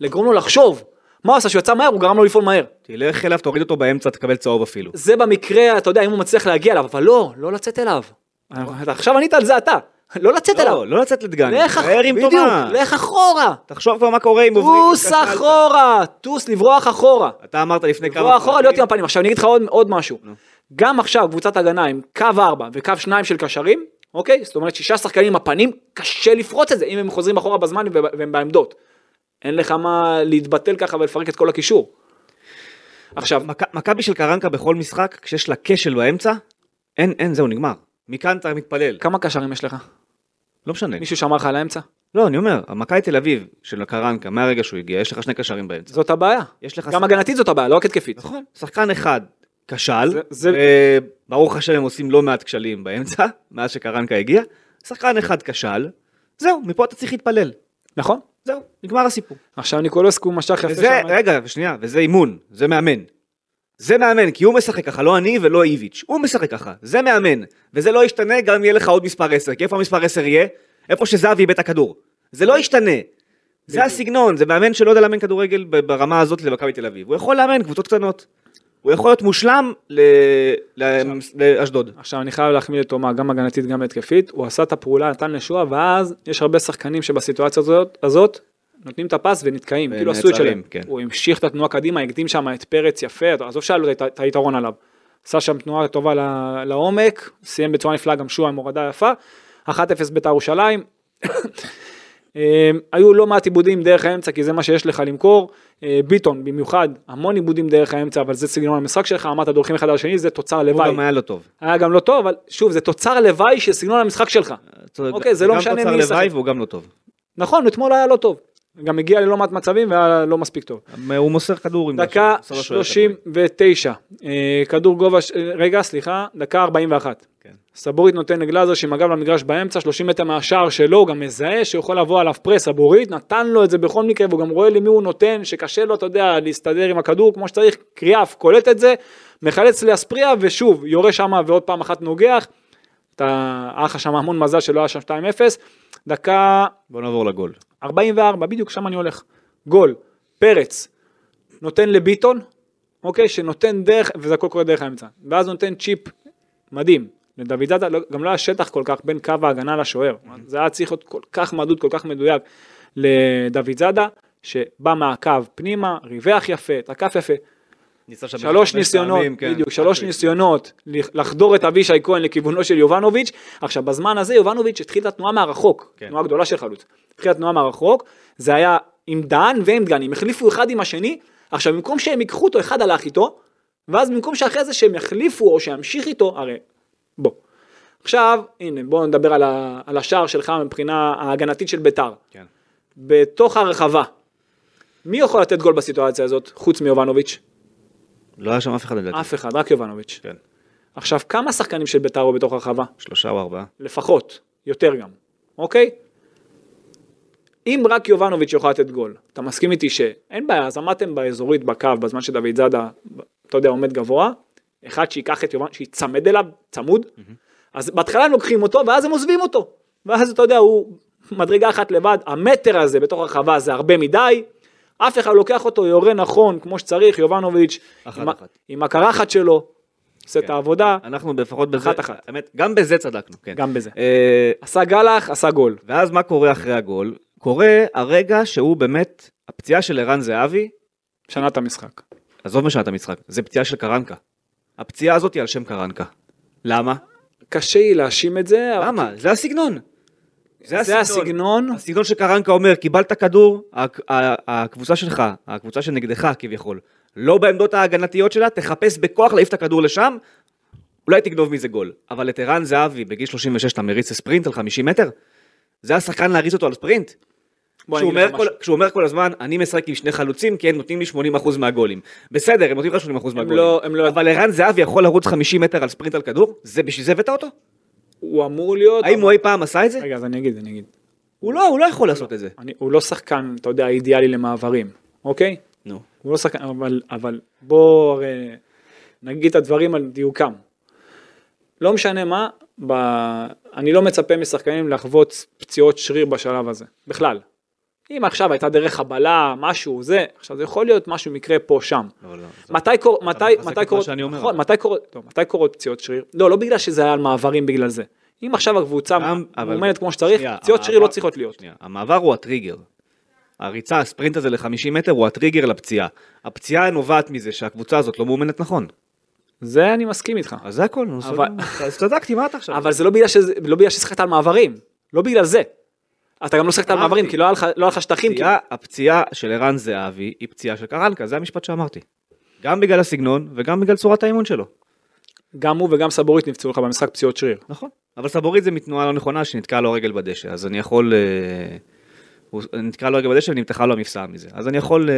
Speaker 3: לגרום לו לחשוב. מה הוא עשה? שהוא יצא מהר, הוא גרם לו לפעול מהר.
Speaker 2: תלך אליו, תוריד אותו באמצע, תקבל צהוב אפילו.
Speaker 3: זה במקרה, אתה יודע, אם הוא מצליח להגיע אליו, אבל לא, לא לצאת אליו. עכשיו ענית על זה אתה. לא לצאת אליו.
Speaker 2: לא, לא לצאת לדגני.
Speaker 3: לך,
Speaker 2: עם
Speaker 3: בדיוק. לך אחורה.
Speaker 2: תחשוב כבר מה קורה אם עוברים...
Speaker 3: טוס. אחורה, טוס לברוח אחורה.
Speaker 2: אתה אמרת לפני כמה...
Speaker 3: לברוח אחורה, להיות עם הפנים. עכשיו אני אגיד לך עוד, משהו. גם עכשיו קבוצת הגנה עם קו 4 וקו 2 של קשרים, אוקיי? זאת אומרת שישה שחקנים עם הפנים, קשה לפרוץ את זה אם הם חוזרים אחורה בזמן והם בעמדות. אין לך מה להתבטל ככה ולפרק את כל הקישור. עכשיו,
Speaker 2: מכ- מכבי של קרנקה בכל משחק, כשיש לה כשל באמצע, אין, אין, זהו, נגמר. מכאן אתה מתפלל.
Speaker 3: כמה קשרים יש לך?
Speaker 2: לא משנה.
Speaker 3: מישהו שמר לך על האמצע?
Speaker 2: לא, אני אומר, מכבי תל אביב של קרנקה, מהרגע שהוא הגיע, יש לך שני קשרים באמצע.
Speaker 3: זאת הבעיה.
Speaker 2: יש לך...
Speaker 3: גם הגנתית זאת הבעיה, לא רק התקפית.
Speaker 2: נכון. שחקן אחד כשל,
Speaker 3: זה-
Speaker 2: ברוך השם הם עושים לא מעט כשלים באמצע, מאז שקרנקה הגיע. שחקן אחד כשל, זהו, מפה אתה צריך להתפלל.
Speaker 3: נכון?
Speaker 2: זהו, נגמר הסיפור.
Speaker 3: עכשיו ניקולסקו משך יפה
Speaker 2: וזה,
Speaker 3: שם.
Speaker 2: רגע, שנייה, וזה אימון, זה מאמן. זה מאמן, כי הוא משחק ככה, לא אני ולא איביץ', הוא משחק ככה, זה מאמן, וזה לא ישתנה גם אם יהיה לך עוד מספר 10, כי איפה המספר 10 יהיה? איפה שזהבי איבד את הכדור. זה לא ישתנה. זה הסגנון, זה מאמן שלא יודע לאמן כדורגל ברמה הזאת למכבי תל אביב. הוא יכול לאמן קבוצות קטנות. הוא יכול להיות מושלם לאשדוד.
Speaker 3: עכשיו אני חייב להחמיא לתומה, גם הגנתית גם התקפית, הוא עשה את הפעולה, נתן לשועה, ואז יש הרבה שחקנים שבסיטואציה הזאת, הזאת נותנים את הפס ונתקעים, כאילו עשו את שלהם.
Speaker 2: כן.
Speaker 3: הוא המשיך את התנועה קדימה, הקדים שם את פרץ יפה, עזוב שהיה לו את היתרון עליו. עשה שם תנועה טובה לעומק, סיים בצורה נפלאה גם שועה עם הורדה יפה, 1-0 בית"ר ירושלים. אה, היו לא מעט עיבודים דרך האמצע כי זה מה שיש לך למכור, אה, ביטון במיוחד, המון עיבודים דרך האמצע אבל זה סגנון המשחק שלך, אמרת דורכים אחד על השני, זה תוצר
Speaker 2: הוא
Speaker 3: לוואי.
Speaker 2: גם היה לא טוב.
Speaker 3: היה גם לא טוב, אבל שוב, זה תוצר לוואי של סגנון המשחק שלך. אוקיי, זה לא משנה
Speaker 2: גם
Speaker 3: מי
Speaker 2: תוצר
Speaker 3: ישחק.
Speaker 2: לוואי והוא גם לא טוב.
Speaker 3: נכון, אתמול היה לא טוב. גם הגיע ללא מעט מצבים והיה לא מספיק טוב.
Speaker 2: הוא מוסר כדור עם...
Speaker 3: דקה
Speaker 2: עושה לו שוער
Speaker 3: 39, אה, כדור גובה, אה, רגע, סליחה, דקה 41. סבורית נותן לגלאזר שעם הגב למגרש באמצע, 30 מטר מהשער שלו, הוא גם מזהה שהוא יכול לבוא עליו פרס, סבורית נתן לו את זה בכל מקרה, והוא גם רואה למי הוא נותן, שקשה לו, אתה יודע, להסתדר עם הכדור כמו שצריך, קריאף, קולט את זה, מחלץ לאספריה, ושוב, יורה שם ועוד פעם אחת נוגח. אתה, היה לך שם המון מזל שלא היה שם 2-0. דקה
Speaker 2: בוא נעבור לגול.
Speaker 3: 44, בדיוק שם אני הולך. גול, פרץ, נותן לביטון, אוקיי, שנותן דרך, וזה הכל קורה דרך האמצע. ואז נותן צ'יפ מדהים. לדוד זאדה, לא- גם לא היה שטח כל כך בין קו ההגנה לשוער. זה היה צריך להיות כל כך מדוד, כל כך מדויק לדוד זאדה, שבא מהקו פנימה, ריווח יפה, תקף יפה. שלוש ניסיונות,
Speaker 2: פעמים, כן.
Speaker 3: בדיוק, שלוש ניסיונות לחדור את אבישי כהן לכיוונו של יובנוביץ'. עכשיו בזמן הזה יובנוביץ' התחיל את התנועה מהרחוק,
Speaker 2: כן.
Speaker 3: תנועה גדולה של חלוץ. התחיל את התנועה מהרחוק, זה היה עם דהן ועם דגני, הם החליפו אחד עם השני, עכשיו במקום שהם ייקחו אותו, אחד הלך איתו, ואז במקום שאחרי זה שהם יחליפו או שימשיך איתו, הרי בוא. עכשיו, הנה בואו נדבר על, ה, על השער שלך מבחינה ההגנתית של ביתר.
Speaker 2: כן.
Speaker 3: בתוך הרחבה, מי יכול לתת גול בסיטואציה הזאת, חוץ מיובנוביץ'?
Speaker 2: לא היה שם אף אחד לדעתי.
Speaker 3: אף אחד, רק יובנוביץ'.
Speaker 2: כן.
Speaker 3: עכשיו, כמה שחקנים של בית"ר היו בתוך הרחבה?
Speaker 2: שלושה או ארבעה.
Speaker 3: לפחות, יותר גם, אוקיי? אם רק יובנוביץ' יכול לתת גול, אתה מסכים איתי שאין בעיה, אז עמדתם באזורית בקו בזמן שדוד זאדה, אתה יודע, עומד גבוה, אחד שייקח את יובנוביץ', שיצמד אליו, צמוד, אז בהתחלה הם לוקחים אותו, ואז הם עוזבים אותו. ואז אתה יודע, הוא מדרגה אחת לבד, המטר הזה בתוך הרחבה זה הרבה מדי, אף אחד לא לוקח אותו, יורה נכון, כמו שצריך, יובנוביץ',
Speaker 2: אחת
Speaker 3: עם,
Speaker 2: אחת.
Speaker 3: עם הקרחת שלו, עושה
Speaker 2: כן.
Speaker 3: את העבודה,
Speaker 2: אנחנו לפחות בזה,
Speaker 3: אחת אחת.
Speaker 2: האמת, גם בזה צדקנו, כן.
Speaker 3: גם בזה.
Speaker 2: אה,
Speaker 3: עשה גלח, עשה גול.
Speaker 2: ואז מה קורה אחרי הגול? קורה הרגע שהוא באמת, הפציעה של ערן זהבי,
Speaker 3: שנה את המשחק.
Speaker 2: עזוב משנת המשחק, זה פציעה של קרנקה. הפציעה הזאת היא על שם קרנקה. למה?
Speaker 3: קשה לי להאשים את זה. אבל-
Speaker 2: למה? זה הסגנון.
Speaker 3: זה הסגנון.
Speaker 2: הסגנון שקרנקה אומר, קיבלת כדור, הקבוצה שלך, הקבוצה שנגדך כביכול, לא בעמדות ההגנתיות שלה, תחפש בכוח להעיף את הכדור לשם, אולי תגנוב מזה גול. אבל את ערן זהבי בגיל 36 אתה מריץ לספרינט על 50 מטר? זה השחקן להריץ אותו על ספרינט? כשהוא אומר, כל, כשהוא אומר כל הזמן, אני משחק עם שני חלוצים כי הם נותנים לי 80% מהגולים. בסדר, הם נותנים לך 80% מהגולים.
Speaker 3: לא- הם לא-
Speaker 2: אבל ערן זהבי יכול לרוץ 50 מטר על ספרינט על כדור? זה בשביל זה הבאת אותו?
Speaker 3: הוא אמור להיות...
Speaker 2: האם הוא אי פעם עשה את זה?
Speaker 3: רגע, אז אני אגיד, אני אגיד.
Speaker 2: הוא לא, הוא לא יכול לעשות את זה.
Speaker 3: אני, הוא לא שחקן, אתה יודע, אידיאלי למעברים, אוקיי?
Speaker 2: נו.
Speaker 3: הוא לא שחקן, אבל, אבל בוא הרי נגיד את הדברים על דיוקם. לא משנה מה, ב... אני לא מצפה משחקנים לחוות פציעות שריר בשלב הזה, בכלל. אם עכשיו הייתה דרך חבלה, משהו, זה, עכשיו זה יכול להיות משהו מקרה פה, שם.
Speaker 2: לא, לא,
Speaker 3: מתי קורות... נכון, מתי קורות... לא, מתי קורות פציעות שריר? לא, לא בגלל שזה היה על מעברים בגלל זה. אם עכשיו הקבוצה מאומנת כמו שצריך,
Speaker 2: שנייה,
Speaker 3: פציעות שריר לא צריכות להיות.
Speaker 2: שנייה, המעבר הוא הטריגר. הריצה, הספרינט הזה ל-50 מטר הוא הטריגר לפציעה. הפציעה נובעת מזה שהקבוצה הזאת לא מאומנת נכון.
Speaker 3: זה אני מסכים איתך.
Speaker 2: אז זה הכל, נו. אז צדקתי, מה אתה עכשיו?
Speaker 3: אבל זה לא בגלל לא בגלל ששיחקת על מעברים, לא בגלל זה. אתה גם לא
Speaker 2: אמרתי.
Speaker 3: מעברים, כי לא היה לך- לא שטחים. כי-
Speaker 2: הפציעה- של ערן זהבי היא פציעה של קרנקה, זה המשפט שאמרתי. גם בגלל הסגנון וגם בגלל צורת האימון שלו.
Speaker 3: גם הוא וגם סבורית נפצעו לך במשחק פציעות שריר.
Speaker 2: נכון. אבל סבורית זה מתנועה לא נכונה שנתקע לו רגל בדשא, אז אני יכול... אה, הוא נתקע לו רגל בדשא ונמתחה לו המפסעה מזה. אז אני יכול... אה,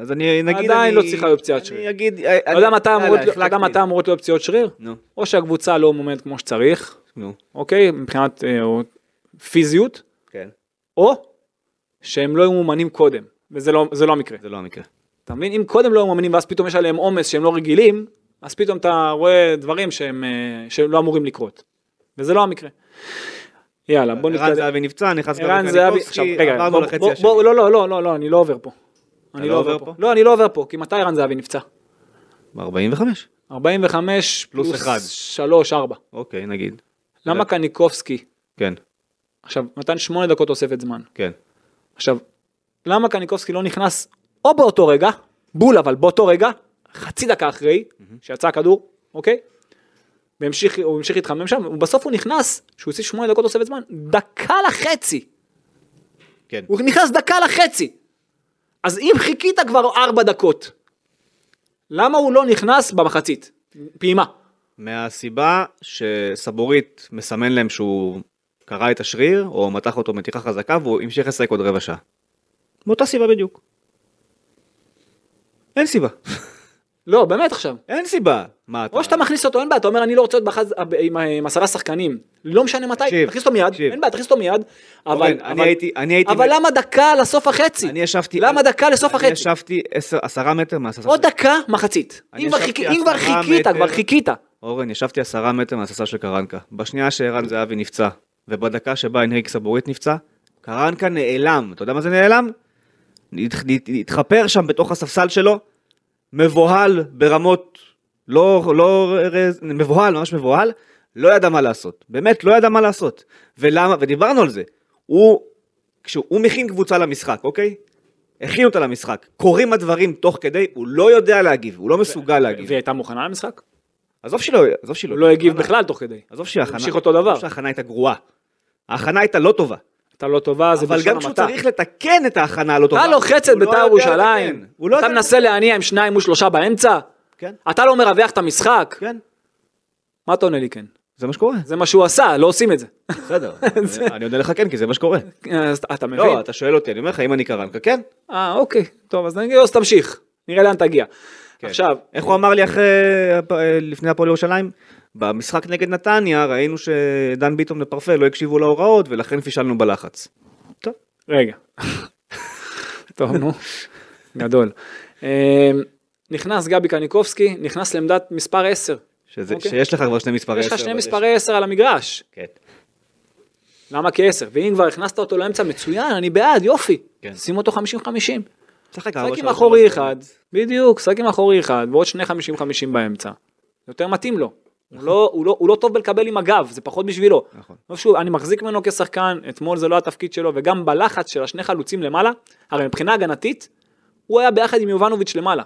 Speaker 2: אז אני נגיד...
Speaker 3: עדיין לא צריכה להיות פציעת שריר.
Speaker 2: אני אגיד...
Speaker 3: אתה יודע מתי אמורות- אתה יודע מתי אמורות להיות פציעות שריר?
Speaker 2: נו,
Speaker 3: או שהקבוצה לא מומנת כמו שצריך,
Speaker 2: נו,
Speaker 3: אוקיי? מבחינת אה, פיזיות. או שהם לא היו מאומנים קודם, וזה לא, זה לא המקרה.
Speaker 2: זה לא המקרה.
Speaker 3: אתה מבין? אם קודם לא היו מאמנים ואז פתאום יש עליהם עומס שהם לא רגילים, אז פתאום אתה רואה דברים שהם, אה, שהם לא אמורים לקרות. וזה לא המקרה. יאללה, בוא
Speaker 2: ערן
Speaker 3: נתקדם.
Speaker 2: זהבי נפצע, נכנס
Speaker 3: ערן
Speaker 2: גבי
Speaker 3: זהבי,
Speaker 2: קניקובסקי,
Speaker 3: עכשיו רגע,
Speaker 2: עברנו לחצי השני.
Speaker 3: לא, לא, לא, לא, לא, אני לא עובר פה. אני
Speaker 2: לא
Speaker 3: לא
Speaker 2: עובר פה?
Speaker 3: לא, אני לא עובר פה, כי מתי ערן זהבי נפצע?
Speaker 2: ב-45.
Speaker 3: 45
Speaker 2: פלוס
Speaker 3: פלוס
Speaker 2: אחד.
Speaker 3: 3, 4.
Speaker 2: אוקיי, נגיד.
Speaker 3: למה קניקובסקי,
Speaker 2: כן,
Speaker 3: עכשיו, נתן 8 דקות תוספת זמן.
Speaker 2: כן.
Speaker 3: עכשיו, למה קניקובסקי לא נכנס או באותו רגע, בול אבל באותו רגע, חצי דקה אחרי שיצא הכדור, אוקיי? והמשיך, הוא המשיך להתחמם שם, ובסוף הוא נכנס, שהוא הוסיף 8 דקות תוספת זמן, דקה לחצי.
Speaker 2: כן.
Speaker 3: הוא נכנס דקה לחצי. אז אם חיכית כבר 4 דקות, למה הוא לא נכנס במחצית? פעימה.
Speaker 2: מהסיבה שסבורית מסמן להם שהוא קרע את השריר, או מתח אותו מתיחה חזקה, והוא המשיך לשחק עוד רבע שעה. מאותה סיבה בדיוק. אין סיבה.
Speaker 3: לא, באמת עכשיו.
Speaker 2: אין סיבה. מה אתה...
Speaker 3: או שאתה מכניס אותו, אין בעיה, אתה אומר אני לא רוצה להיות בחז... עם, עם עשרה שחקנים, לא משנה מתי,
Speaker 2: תקשיב,
Speaker 3: תכניס אותו מיד,
Speaker 2: תקשיב.
Speaker 3: אין בעיה, תכניס אותו מיד, אבל,
Speaker 2: אורן, אני הייתי- אני הייתי...
Speaker 3: אבל למה דקה לסוף החצי?
Speaker 2: אני ישבתי...
Speaker 3: למה דקה לסוף
Speaker 2: אני
Speaker 3: החצי?
Speaker 2: ישבתי עשר- עשרה מטר מהספסל...
Speaker 3: עוד דקה מחצית.
Speaker 2: אני
Speaker 3: אם כבר חיכית. כבר חיכית.
Speaker 2: אורן, ישבתי עשרה מטר מהספסל של קרנקה. בשנייה שערן זהבי נפצע, ובדקה שבה הנריק סבורית נפצע, קרנקה נעלם. אתה יודע מה זה נעלם? התחפר שם בתוך הספסל שלו, מבוהל ברמות לא, לא, מבוהל, ממש מבוהל, לא ידע מה לעשות. באמת, לא ידע מה לעשות. ולמה, ודיברנו על זה. הוא, כשהוא מכין קבוצה למשחק, אוקיי? הכין אותה למשחק. קורים הדברים תוך כדי, הוא לא יודע להגיב, הוא לא מסוגל להגיב.
Speaker 3: והיא הייתה מוכנה למשחק?
Speaker 2: עזוב שלא, עזוב שלא.
Speaker 3: לא הגיב בכלל תוך כדי.
Speaker 2: עזוב שההכנה,
Speaker 3: המשיך אותו דבר.
Speaker 2: עזוב שההכנה הייתה גרועה. ההכנה הייתה לא טובה.
Speaker 3: הייתה לא טובה, זה
Speaker 2: אבל
Speaker 3: בלשון
Speaker 2: גם כשהוא
Speaker 3: המעטה.
Speaker 2: צריך לתקן את ההכנה הלא טובה.
Speaker 3: אתה לוחץ את
Speaker 2: לא
Speaker 3: בית"ר ירושלים,
Speaker 2: לא
Speaker 3: אתה מנסה. להניע עם שניים מול שלושה באמצע,
Speaker 2: כן,
Speaker 3: אתה לא מרווח את המשחק,
Speaker 2: כן,
Speaker 3: מה אתה עונה לי כן?
Speaker 2: זה מה שקורה.
Speaker 3: זה מה שהוא עשה, לא עושים את זה.
Speaker 2: בסדר. אני- עונה לך כן, כי זה מה שקורה.
Speaker 3: אתה מבין?
Speaker 2: לא, אתה שואל אותי, אני אומר לך, אם אני קרנקה, כן.
Speaker 3: אה, אוקיי, טוב, אז נגיד, אז תמשיך, נראה לאן תגיע.
Speaker 2: כן.
Speaker 3: עכשיו,
Speaker 2: איך הוא אמר לי אחרי, הפ- לפני הפועל ירושלים? במשחק נגד נתניה ראינו שדן ביטון ופרפה לא הקשיבו להוראות ולכן פישלנו בלחץ. טוב.
Speaker 3: רגע. טוב, נו, גדול. אה, נכנס גבי קניקובסקי, נכנס לעמדת מספר 10.
Speaker 2: שזה,
Speaker 3: אוקיי.
Speaker 2: שיש לך כבר שני מספרי
Speaker 3: יש לך שני. מספרי 10 על המגרש.
Speaker 2: כן.
Speaker 3: למה כ-10? ואם כבר הכנסת אותו לאמצע מצוין, אני בעד, יופי.
Speaker 2: כן.
Speaker 3: שים אותו 50-50.
Speaker 2: שחק
Speaker 3: עם אחורי אחד, בדיוק, שחק עם אחורי אחד, ועוד שני 50-50 באמצע. יותר מתאים לו. הוא לא, הוא, לא, הוא לא טוב בלקבל עם הגב, זה פחות בשבילו.
Speaker 2: נכון.
Speaker 3: שוב, אני מחזיק ממנו כשחקן, אתמול זה לא התפקיד שלו, וגם בלחץ של השני חלוצים למעלה, הרי מבחינה הגנתית, הוא היה ביחד עם יובנוביץ' למעלה.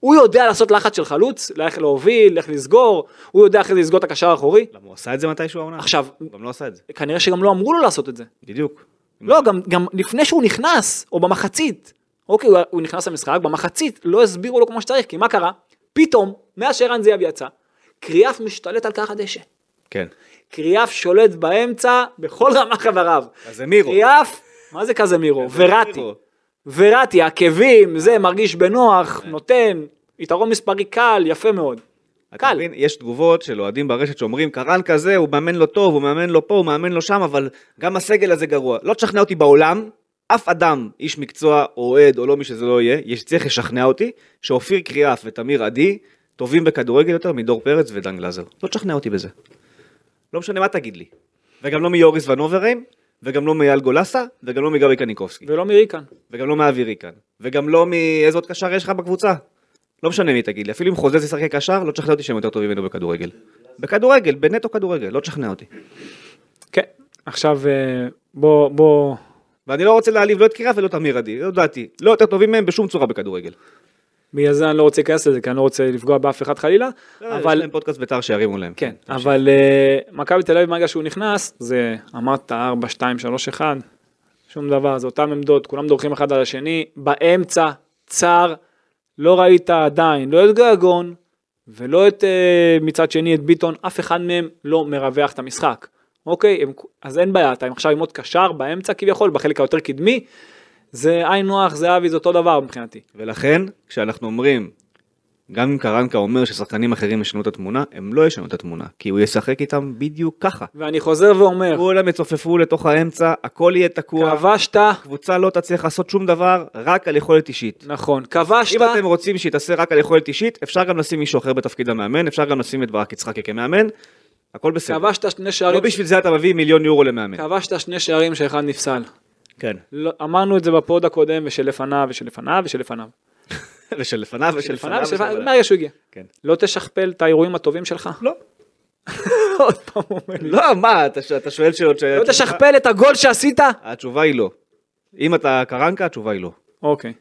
Speaker 3: הוא יודע לעשות לחץ של חלוץ, איך להוביל, איך לסגור, הוא יודע אחרי זה לסגור את הקשר האחורי.
Speaker 2: למה הוא עשה את זה מתישהו העונה?
Speaker 3: עכשיו,
Speaker 2: הוא גם לא עשה את זה.
Speaker 3: כנראה שגם לא אמרו לו לעשות את זה.
Speaker 2: בדיוק.
Speaker 3: לא, גם, גם לפני שהוא נכנס, או במחצית, אוקיי, הוא, הוא נכנס למשחק, במחצית לא הסבירו לו כמו שצריך, כי מה קרה? פתאום, מאז שערן זיאבי יצא, קריאף משתלט על כר הדשא.
Speaker 2: כן.
Speaker 3: קריאף שולט באמצע בכל רמה חבריו.
Speaker 2: קזמירו.
Speaker 3: קריאף, מה זה קזמירו? וראטי.
Speaker 2: קזמירו.
Speaker 3: וראטי, עקבים, זה, מרגיש בנוח, נותן, יתרון מספרי קל, יפה מאוד. קל.
Speaker 2: מבין, יש תגובות של אוהדים ברשת שאומרים, קרן כזה, הוא מאמן לא טוב, הוא מאמן לא פה, הוא מאמן לא שם, אבל גם הסגל הזה גרוע. לא תשכנע אותי בעולם, אף אדם, איש מקצוע, או אוהד, או לא מי שזה לא יהיה, יש צריך לשכנע אותי, שאופיר קריאף ותמיר עדי טובים בכדורגל יותר מדור פרץ ודן גלזר. לא תשכנע אותי בזה. לא משנה מה תגיד לי. וגם לא מיוריס ונוברים, וגם לא מאייל גולסה, וגם לא מגבי קניקובסקי,
Speaker 3: ולא מריקן.
Speaker 2: וגם לא מאווירי כאן, וגם לא מאיזה עוד קשר יש לך בקבוצה. לא משנה מי תגיד לי, אפילו אם חוזז ישחק קשר, לא תשכנע אותי שהם יותר טובים ממנו בכדורגל. בכדורגל, בנטו כדורגל, לא תשכנע אותי.
Speaker 3: כן, עכשיו אה, בוא, בוא,
Speaker 2: ואני לא רוצה להעליב לא את קירה ולא את אמיר עדי, זו דעתי. לא יותר טובים מהם בשום צורה בכדורגל.
Speaker 3: בגלל זה אני לא רוצה להיכנס לזה, כי אני לא רוצה לפגוע באף אחד חלילה,
Speaker 2: אבל...
Speaker 3: אבל
Speaker 2: יש להם פודקאסט בית"ר שירימו להם.
Speaker 3: כן, אבל אה, מכבי תל אביב ברגע שהוא נכנס, זה אמרת 4, 2, 3, 1, שום דבר, זה אותם עמדות, כולם דורכים אחד על השני, באמצע, צר, לא ראית עדיין, לא את געגון, ולא את אה, מצד שני את ביטון, אף אחד מהם לא מרווח את המשחק, אוקיי? אז אין בעיה, אתה עכשיו עם עוד קשר באמצע כביכול, בחלק היותר קדמי, זה היינו הך, זה אבי, זה אותו דבר מבחינתי.
Speaker 2: ולכן, כשאנחנו אומרים, גם אם קרנקה אומר ששחקנים אחרים ישנו את התמונה, הם לא ישנו את התמונה, כי הוא ישחק איתם בדיוק ככה.
Speaker 3: ואני חוזר ואומר,
Speaker 2: כולם יצופפו לתוך האמצע, הכל יהיה תקוע,
Speaker 3: כבשת,
Speaker 2: קבוצה לא תצליח לעשות שום דבר, רק על יכולת אישית.
Speaker 3: נכון, כבשת,
Speaker 2: אם אתם רוצים שהיא תעשה רק על יכולת אישית, אפשר גם לשים מישהו אחר בתפקיד המאמן, אפשר גם לשים את ברק יצחקי כמאמן, הכל בסדר.
Speaker 3: כבשת שני
Speaker 2: לא
Speaker 3: שערים,
Speaker 2: בשביל זה אתה מביא מיליון יורו למאמן.
Speaker 3: כבשת שני שערים שאחד נפסל.
Speaker 2: כן.
Speaker 3: לא, אמרנו את זה בפוד הקודם ושלפניו ושלפניו ושלפניו.
Speaker 2: ושלפניו ושלפניו
Speaker 3: שלפניו ושלפניו. מהרגע שהוא הגיע.
Speaker 2: כן.
Speaker 3: לא תשכפל את האירועים הטובים שלך?
Speaker 2: לא.
Speaker 3: עוד פעם אומר לי.
Speaker 2: לא, מה, אתה שואל שאלות ש...
Speaker 3: לא תשכפל את הגול שעשית?
Speaker 2: התשובה היא לא. אם אתה קרנקה, התשובה היא לא.
Speaker 3: אוקיי.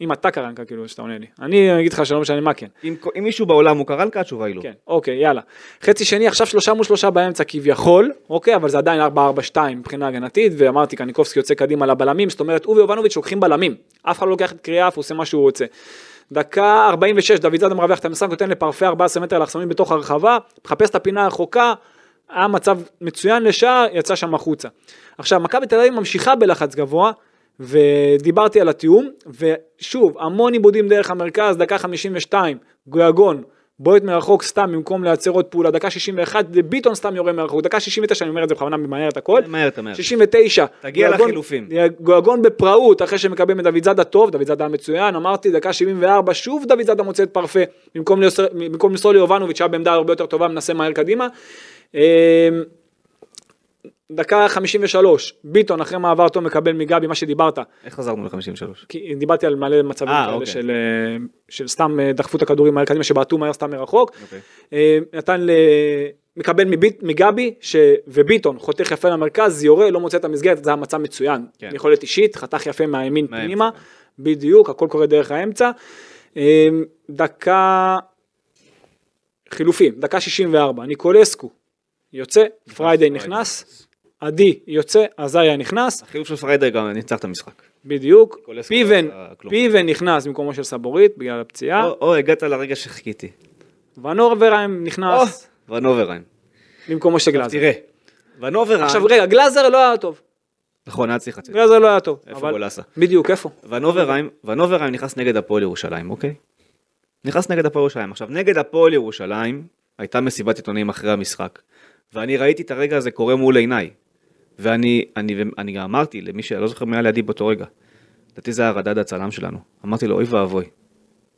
Speaker 3: אם אתה קרנקה כאילו שאתה עונה לי. אני אגיד לך שלא משנה מה כן.
Speaker 2: אם אם מישהו בעולם הוא קרנקה, התשובה היא לא.
Speaker 3: כן, אוקיי, יאללה. חצי שני, עכשיו שלושה מול שלושה באמצע כביכול, אוקיי, אבל זה עדיין 4-4-2 מבחינה הגנתית, ואמרתי, קניקובסקי יוצא קדימה לבלמים, זאת אומרת, הוא ויובנוביץ' לוקחים בלמים. אף אחד לא לוקח את קריאף, הוא עושה מה שהוא רוצה. דקה 46, דוד זאדה מרווח את המשחק, נותן לפרפה 14 מטר לאחסונים בתוך הרחבה, מחפש את הפינה הרחוקה, היה מצב מצוין לשער, יצא שם החוצה. עכשיו, מכבי תל אביב ממשיכה בלחץ גבוה, ודיברתי על התיאום, ושוב, המון עיבודים דרך המרכז, דקה 52, גויגון, בועט מרחוק סתם במקום לייצר עוד פעולה, דקה 61, ביטון סתם יורה מרחוק, דקה 69, אני אומר את זה בכוונה ממהר את הכל,
Speaker 2: מהר, אתה מהר.
Speaker 3: 69,
Speaker 2: תגיע
Speaker 3: גויגון-
Speaker 2: לחילופים.
Speaker 3: גויגון בפראות, אחרי שמקבל מדוד זאדה טוב, דוד זאדה מצוין, אמרתי, דקה 74, שוב דוד זאדה מוצא את פרפה, במקום למסור- במקום למסור ליובנוביץ' שהיה בעמדה הרבה יותר טובה, מנסה מהר קדימה. דקה 53, ביטון אחרי מעבר טוב מקבל מגבי, מה שדיברת,
Speaker 2: איך חזרנו ל-53?
Speaker 3: כי דיברתי על מלא מצבים
Speaker 2: אה,
Speaker 3: כאלה
Speaker 2: אוקיי.
Speaker 3: של, אה, של סתם אה, דחפו את הכדורים מהר קדימה שבעטו מהר סתם מרחוק.
Speaker 2: אוקיי.
Speaker 3: נתן ל... מקבל מביט, מגבי ש... וביטון חותך יפה למרכז, יורה, לא מוצא את המסגרת, זה היה מצב מצוין.
Speaker 2: כן.
Speaker 3: יכולת אישית, חתך יפה מהימין
Speaker 2: מהאמצע,
Speaker 3: פנימה. בדיוק, הכל קורה דרך האמצע. דקה חילופים, דקה 64, ניקולסקו יוצא, פריידי נכנס, עדי יוצא, עזאיה נכנס,
Speaker 2: החילוף של פריידי גם ניצח את המשחק.
Speaker 3: בדיוק, פיבן. פיבן נכנס במקומו של סבורית בגלל הפציעה,
Speaker 2: או, או, הגעת לרגע שחיכיתי.
Speaker 3: ונורברהיים נכנס
Speaker 2: ונוברהיים.
Speaker 3: במקומו של גלאזר.
Speaker 2: תראה, ונוברהיים,
Speaker 3: עכשיו רגע, גלאזר לא היה טוב,
Speaker 2: נכון, היה צריך לצאת.
Speaker 3: גלאזר לא היה טוב.
Speaker 2: איפה
Speaker 3: אבל-
Speaker 2: גולסה?
Speaker 3: בדיוק, איפה?
Speaker 2: ונוברהיים, ונוברהיים נכנס נגד הפועל ירושלים, אוקיי? נכנס נגד הפועל ירושלים. עכשיו, נגד הפועל ירושלים, הייתה מסיבת עיתונאים אחרי המשחק, ואני ראיתי את הרגע הזה קורה מול עיניי. ואני אני, אני גם אמרתי למי שלא זוכר מי היה לידי באותו רגע, לדעתי זה היה רדד הצלם שלנו, אמרתי לו אוי ואבוי,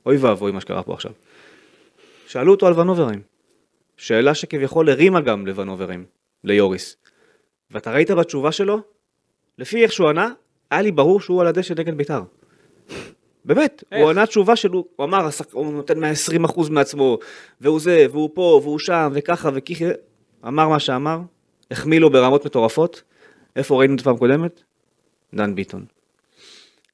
Speaker 2: אוי ואבוי מה שקרה פה עכשיו. שאלו אותו על ונוברהיים, שאלה שכביכול הרימה גם לוונוברהיים, ליוריס. ואתה ראית בתשובה שלו, לפי איך שהוא ענה, היה לי ברור שהוא על הדשא נגד בית"ר. באמת,
Speaker 3: איך?
Speaker 2: הוא ענה תשובה שלו, הוא אמר, הוא נותן 120% מעצמו, והוא זה, והוא פה, והוא שם, וככה, וככה, אמר מה שאמר, החמיא לו ברמות מטורפות. איפה ראינו את פעם קודמת? דן ביטון.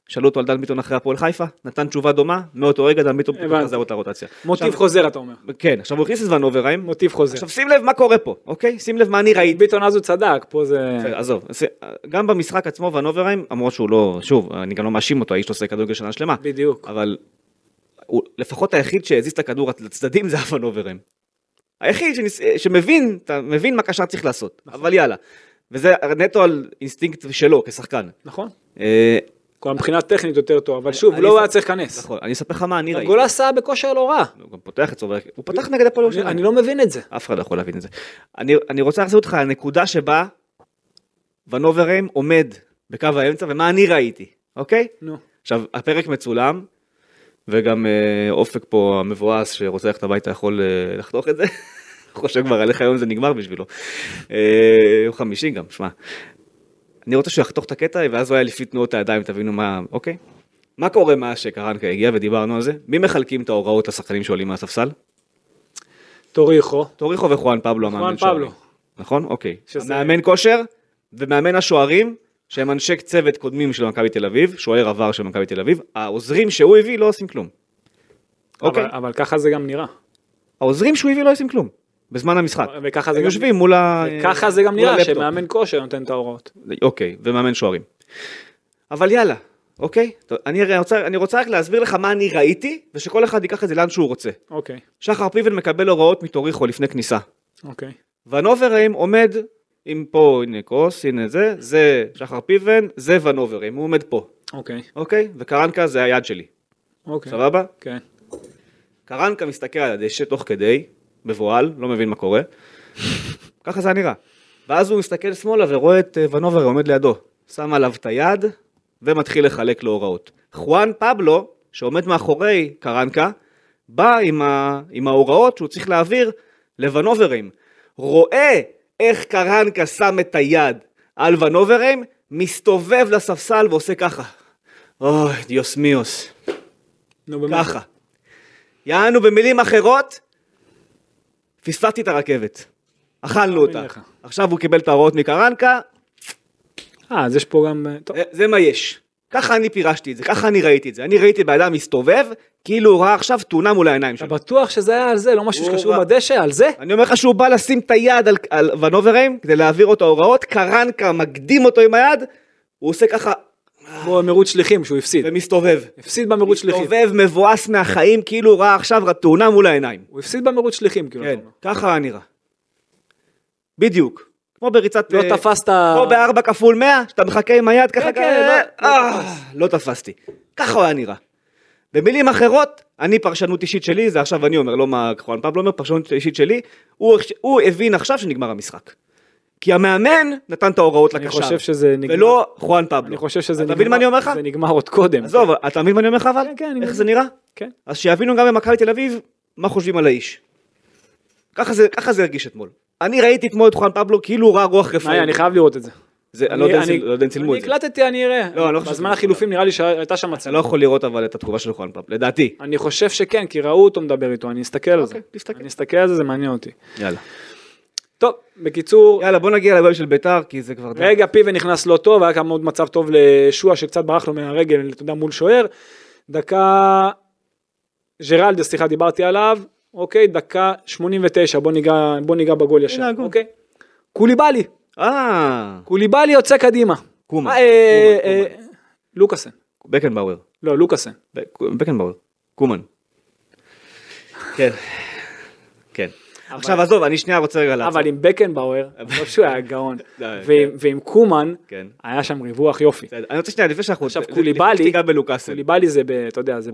Speaker 2: שאלו אותו על דן ביטון אחרי הפועל חיפה, נתן תשובה דומה, מאותו רגע דן ביטון פתאום. חזר אותה רוטציה.
Speaker 3: מוטיב
Speaker 2: עכשיו-
Speaker 3: חוזר אתה אומר.
Speaker 2: כן, עכשיו הוא הכניס את ונוברהיים,
Speaker 3: מוטיב חוזר.
Speaker 2: עכשיו שים לב מה קורה פה, אוקיי? שים לב מה אני ראיתי.
Speaker 3: ביטון אז הוא צדק, פה זה...
Speaker 2: עזוב, זה- גם במשחק עצמו ונוברהיים, למרות שהוא לא, שוב, אני גם לא מאשים אותו, האיש עושה כדורגל שנה שלמה,
Speaker 3: בדיוק.
Speaker 2: אבל הוא, לפחות היחיד שהזיז את הכדור לצדדים זה הוונוברהיים. היחיד שניס, שמבין, מבין מה קשר צריך לעשות, אבל יאללה. וזה נטו על אינסטינקט שלו כשחקן.
Speaker 3: נכון.
Speaker 2: אה,
Speaker 3: כל מבחינה טכנית יותר טוב, אבל שוב, לא היה צריך להיכנס.
Speaker 2: נכון, אני אספר לך מה אני ראיתי.
Speaker 3: גולס היה בכושר לא רע.
Speaker 2: הוא גם פותח את צובר, הוא פתח נגד הפועל ירושלים.
Speaker 3: אני לא מבין את זה.
Speaker 2: אף אחד לא יכול להבין את זה. אני, רוצה להחזיר אותך לנקודה שבה ון אוברים עומד בקו האמצע ומה אני ראיתי, אוקיי?
Speaker 3: נו.
Speaker 2: עכשיו, הפרק מצולם, וגם אה, אופק פה המבואס שרוצה ללכת הביתה יכול אה, לחתוך את זה. חושב כבר על איך היום זה נגמר בשבילו. אה, יום חמישי גם, שמע. אני רוצה שהוא יחתוך את הקטע ואז הוא היה לפי תנועות הידיים, תבינו מה, אוקיי? מה קורה מאז שקרנקה הגיע ודיברנו על זה? מי מחלקים את ההוראות לשחקנים שעולים מהספסל?
Speaker 3: טוריחו.
Speaker 2: טוריחו וחואן פבלו המאמן שוערים. נכון? אוקיי.
Speaker 3: שזה-
Speaker 2: מאמן כושר ומאמן השוערים שהם אנשי צוות קודמים של מכבי תל אביב, שוער עבר של מכבי תל אביב, העוזרים שהוא הביא לא עושים כלום. אוקיי?
Speaker 3: אבל- אבל ככה זה גם נראה.
Speaker 2: העוזרים שהוא הביא לא עושים כלום. בזמן המשחק.
Speaker 3: וככה זה גם-
Speaker 2: יושבים מול ה...
Speaker 3: ככה זה גם נראה. שמאמן כושר נותן את ההוראות.
Speaker 2: אוקיי, ומאמן שוערים. אבל יאללה, אוקיי? אני רוצה, אני רוצה רק להסביר לך מה אני ראיתי, ושכל אחד ייקח את זה לאן שהוא רוצה.
Speaker 3: אוקיי,
Speaker 2: שחר פיבן מקבל הוראות מטוריחו לפני כניסה.
Speaker 3: אוקיי.
Speaker 2: ונוברהיים עומד עם פה, הנה כוס, הנה זה, זה שחר פיבן, זה ונוברהיים, הוא עומד פה,
Speaker 3: אוקיי,
Speaker 2: אוקיי? וקרנקה זה היד שלי,
Speaker 3: אוקיי.
Speaker 2: סבבה?
Speaker 3: כן.
Speaker 2: קרנקה מסתכל על הדשא תוך כדי, מבוהל, לא מבין מה קורה. ככה זה היה נראה. ואז הוא מסתכל שמאלה ורואה את אה, ונוברהיים עומד לידו, שם עליו את היד ומתחיל לחלק לו הוראות. חואן פבלו, שעומד מאחורי קרנקה, בא עם, ה... עם ההוראות שהוא צריך להעביר לוונוברהיים. רואה איך קרנקה שם את היד על ונוברהיים, מסתובב לספסל ועושה ככה. אוי, דיוס מיוס.
Speaker 3: נו באמת.
Speaker 2: ככה. יענו במילים אחרות, פספסתי את הרכבת. אכלנו אותה.
Speaker 3: לך.
Speaker 2: עכשיו הוא קיבל את ההוראות מקרנקה,
Speaker 3: אה, אז יש פה גם... אה, טוב.
Speaker 2: זה- זה מה יש. ככה אני פירשתי את זה, ככה אני ראיתי את זה. אני ראיתי בן אדם מסתובב, כאילו הוא ראה עכשיו תאונה מול העיניים
Speaker 3: אתה
Speaker 2: שלו.
Speaker 3: בטוח שזה היה על זה, לא משהו שקשור בדשא, על זה?
Speaker 2: אני אומר לך שהוא בא לשים את היד על, על ונוברהיים כדי להעביר אותו הוראות, קרנקה מקדים אותו עם היד, הוא עושה ככה
Speaker 3: כמו מרוץ שליחים שהוא הפסיד.
Speaker 2: ומסתובב.
Speaker 3: הפסיד במרוץ שליחים.
Speaker 2: מסתובב מבואס מהחיים, כאילו הוא ראה עכשיו תאונה מול העיניים.
Speaker 3: הוא הפסיד במרוץ שליחים, כאילו.
Speaker 2: כן. ככה נראה. בדיוק. כמו בריצת...
Speaker 3: לא
Speaker 2: אה,
Speaker 3: תפסת...
Speaker 2: כמו בארבע כפול מאה, שאתה מחכה עם היד ככה,
Speaker 3: כן,
Speaker 2: ככה,
Speaker 3: לא- לא
Speaker 2: אה, לא תפסתי. ככה הוא היה נראה. במילים אחרות, אני פרשנות אישית שלי, זה עכשיו אני אומר, לא מה חואן פבלו אומר, פרשנות אישית שלי, הוא הבין עכשיו שנגמר המשחק. כי המאמן נתן את ההוראות
Speaker 3: אני
Speaker 2: לקשר,
Speaker 3: חושב שזה נגמר...
Speaker 2: ולא חואן פבלו.
Speaker 3: אני חושב שזה
Speaker 2: אתה מבין מה אני אומר לך?
Speaker 3: זה נגמר עוד קודם.
Speaker 2: עזוב, אתה מבין מה אני אומר לך אבל?
Speaker 3: כן, כן, אני
Speaker 2: איך. זה נראה?
Speaker 3: כן.
Speaker 2: אז שיבינו גם במכבי תל אביב מה חושבים על האיש. ככה זה, הרגיש אתמול. אני ראיתי אתמול את חואן פבלו כאילו הוא ראה רוח רפאים.
Speaker 3: מאי, אני חייב לראות את זה.
Speaker 2: זה, אני לא יודע אם צל- לא יודע אם צילמו את זה.
Speaker 3: אני הקלטתי, אני אראה.
Speaker 2: לא, אני לא חושב
Speaker 3: בזמן החילופים נראה לי שהייתה שם
Speaker 2: אתה
Speaker 3: מצלמה.
Speaker 2: לא יכול לראות אבל את התגובה של חואן פבלו, לדעתי.
Speaker 3: אני חושב שכן, כי ראו אותו מדבר איתו, אני אסתכל על זה.
Speaker 2: אוקיי.
Speaker 3: אני אסתכל על זה, זה מעניין אותי.
Speaker 2: יאללה.
Speaker 3: טוב, בקיצור,
Speaker 2: יאללה בוא נגיע לגול של ביתר כי זה כבר...
Speaker 3: רגע פיבן נכנס לא טוב, היה גם עוד מצב טוב לשועה שקצת ברח לו מהרגל, אתה יודע, מול שוער. דקה... ג'רלדה, סליחה, דיברתי עליו. אוקיי, דקה 89, בוא ניגע, בוא ניגע בגול ישר. אוקיי. קוליבאלי,
Speaker 2: אה,
Speaker 3: קוליבאלי יוצא קדימה.
Speaker 2: קומן.
Speaker 3: אה, אה, אה, לוקאסן.
Speaker 2: בקנבאואר.
Speaker 3: לא, לוקאסן.
Speaker 2: בקנבאואר. קומן. כן. כן. עכשיו עזוב, אני שנייה רוצה רגע לעצור.
Speaker 3: אבל עם בקנבאואר, לא שהוא היה גאון,
Speaker 2: די,
Speaker 3: ועם- ועם קומן,
Speaker 2: כן.
Speaker 3: היה שם ריווח יופי.
Speaker 2: אני רוצה שנייה, לפני שאנחנו...
Speaker 3: עכשיו, קוליבאלי-. קוליבאלי זה, אתה יודע, זה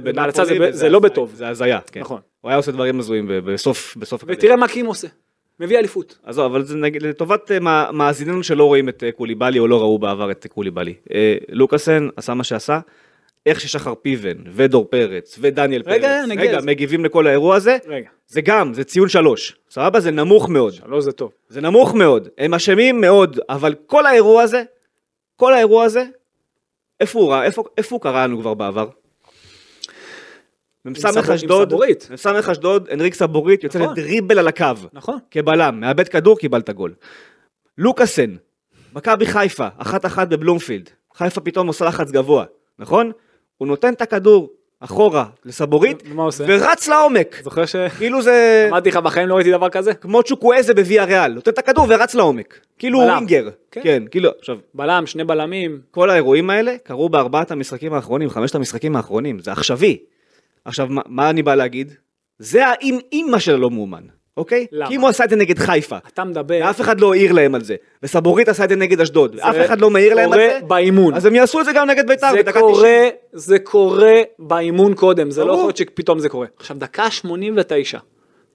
Speaker 3: בהלצה- זה לא בטוב.
Speaker 2: זה הזיה, כן.
Speaker 3: נכון.
Speaker 2: הוא היה עושה דברים הזויים בסוף.
Speaker 3: ותראה מה קים עושה. מביא אליפות.
Speaker 2: עזוב, אבל זה נגיד לטובת אה, מא- מאזיננו שלא רואים את אה, קוליבאלי או לא ראו בעבר את אה, קוליבאלי. לוקאסן עשה מה שעשה, איך ששחר פיבן ודור פרץ ודניאל פרץ,
Speaker 3: רגע, נגיע
Speaker 2: רגע,
Speaker 3: לזה.
Speaker 2: מגיבים לכל האירוע הזה,
Speaker 3: רגע,
Speaker 2: זה גם, זה ציון שלוש, סבבה? זה נמוך מאוד,
Speaker 3: שלוש זה טוב.
Speaker 2: זה נמוך מאוד, הם אשמים מאוד, אבל כל האירוע הזה, כל האירוע הזה, איפה הוא ראה, איפה, איפה הוא קרא לנו כבר בעבר? מ"ס אשדוד. מ"ס אשדוד, הנריק סבורית יוצא
Speaker 3: נכון.
Speaker 2: לדריבל על הקו,
Speaker 3: נכון.
Speaker 2: כבלם, מאבד כדור, קיבלת גול. לוקאסן, מכבי חיפה, אחת אחת בבלומפילד, חיפה פתאום עושה לחץ גבוה, נכון? הוא נותן את הכדור אחורה לסבורית,
Speaker 3: ומה הוא עושה?
Speaker 2: ורץ לעומק.
Speaker 3: זוכר ש...
Speaker 2: כאילו זה
Speaker 3: אמרתי לך בחיים לא ראיתי דבר כזה?
Speaker 2: כמו צ'וקוויזה בוויה ריאל, נותן את הכדור ורץ לעומק. כאילו הוא
Speaker 3: בלם.
Speaker 2: ווינגר.
Speaker 3: כן.
Speaker 2: כן, כאילו, עכשיו,
Speaker 3: בלם, שני בלמים.
Speaker 2: כל האירועים האלה קרו בארבעת המשחקים האחרונים, חמשת המשחקים האחרונים, זה עכשווי. עכשיו, מה, מה אני בא להגיד? זה האם אימא של הלא מאומן, אוקיי?
Speaker 3: למה?
Speaker 2: כי אם הוא עשה את זה נגד חיפה,
Speaker 3: אתה מדבר...
Speaker 2: ואף אחד לא העיר להם על זה, וסבורית עשה את זה נגד אשדוד, ואף
Speaker 3: זה
Speaker 2: אחד לא מעיר להם על זה,
Speaker 3: קורה באימון.
Speaker 2: אז הם יעשו את זה גם נגד בית"ר
Speaker 3: זה
Speaker 2: בדקה
Speaker 3: קורה, זה קורה באימון קודם, זה לא
Speaker 2: ברור.
Speaker 3: יכול להיות שפתאום זה קורה. עכשיו דקה 89,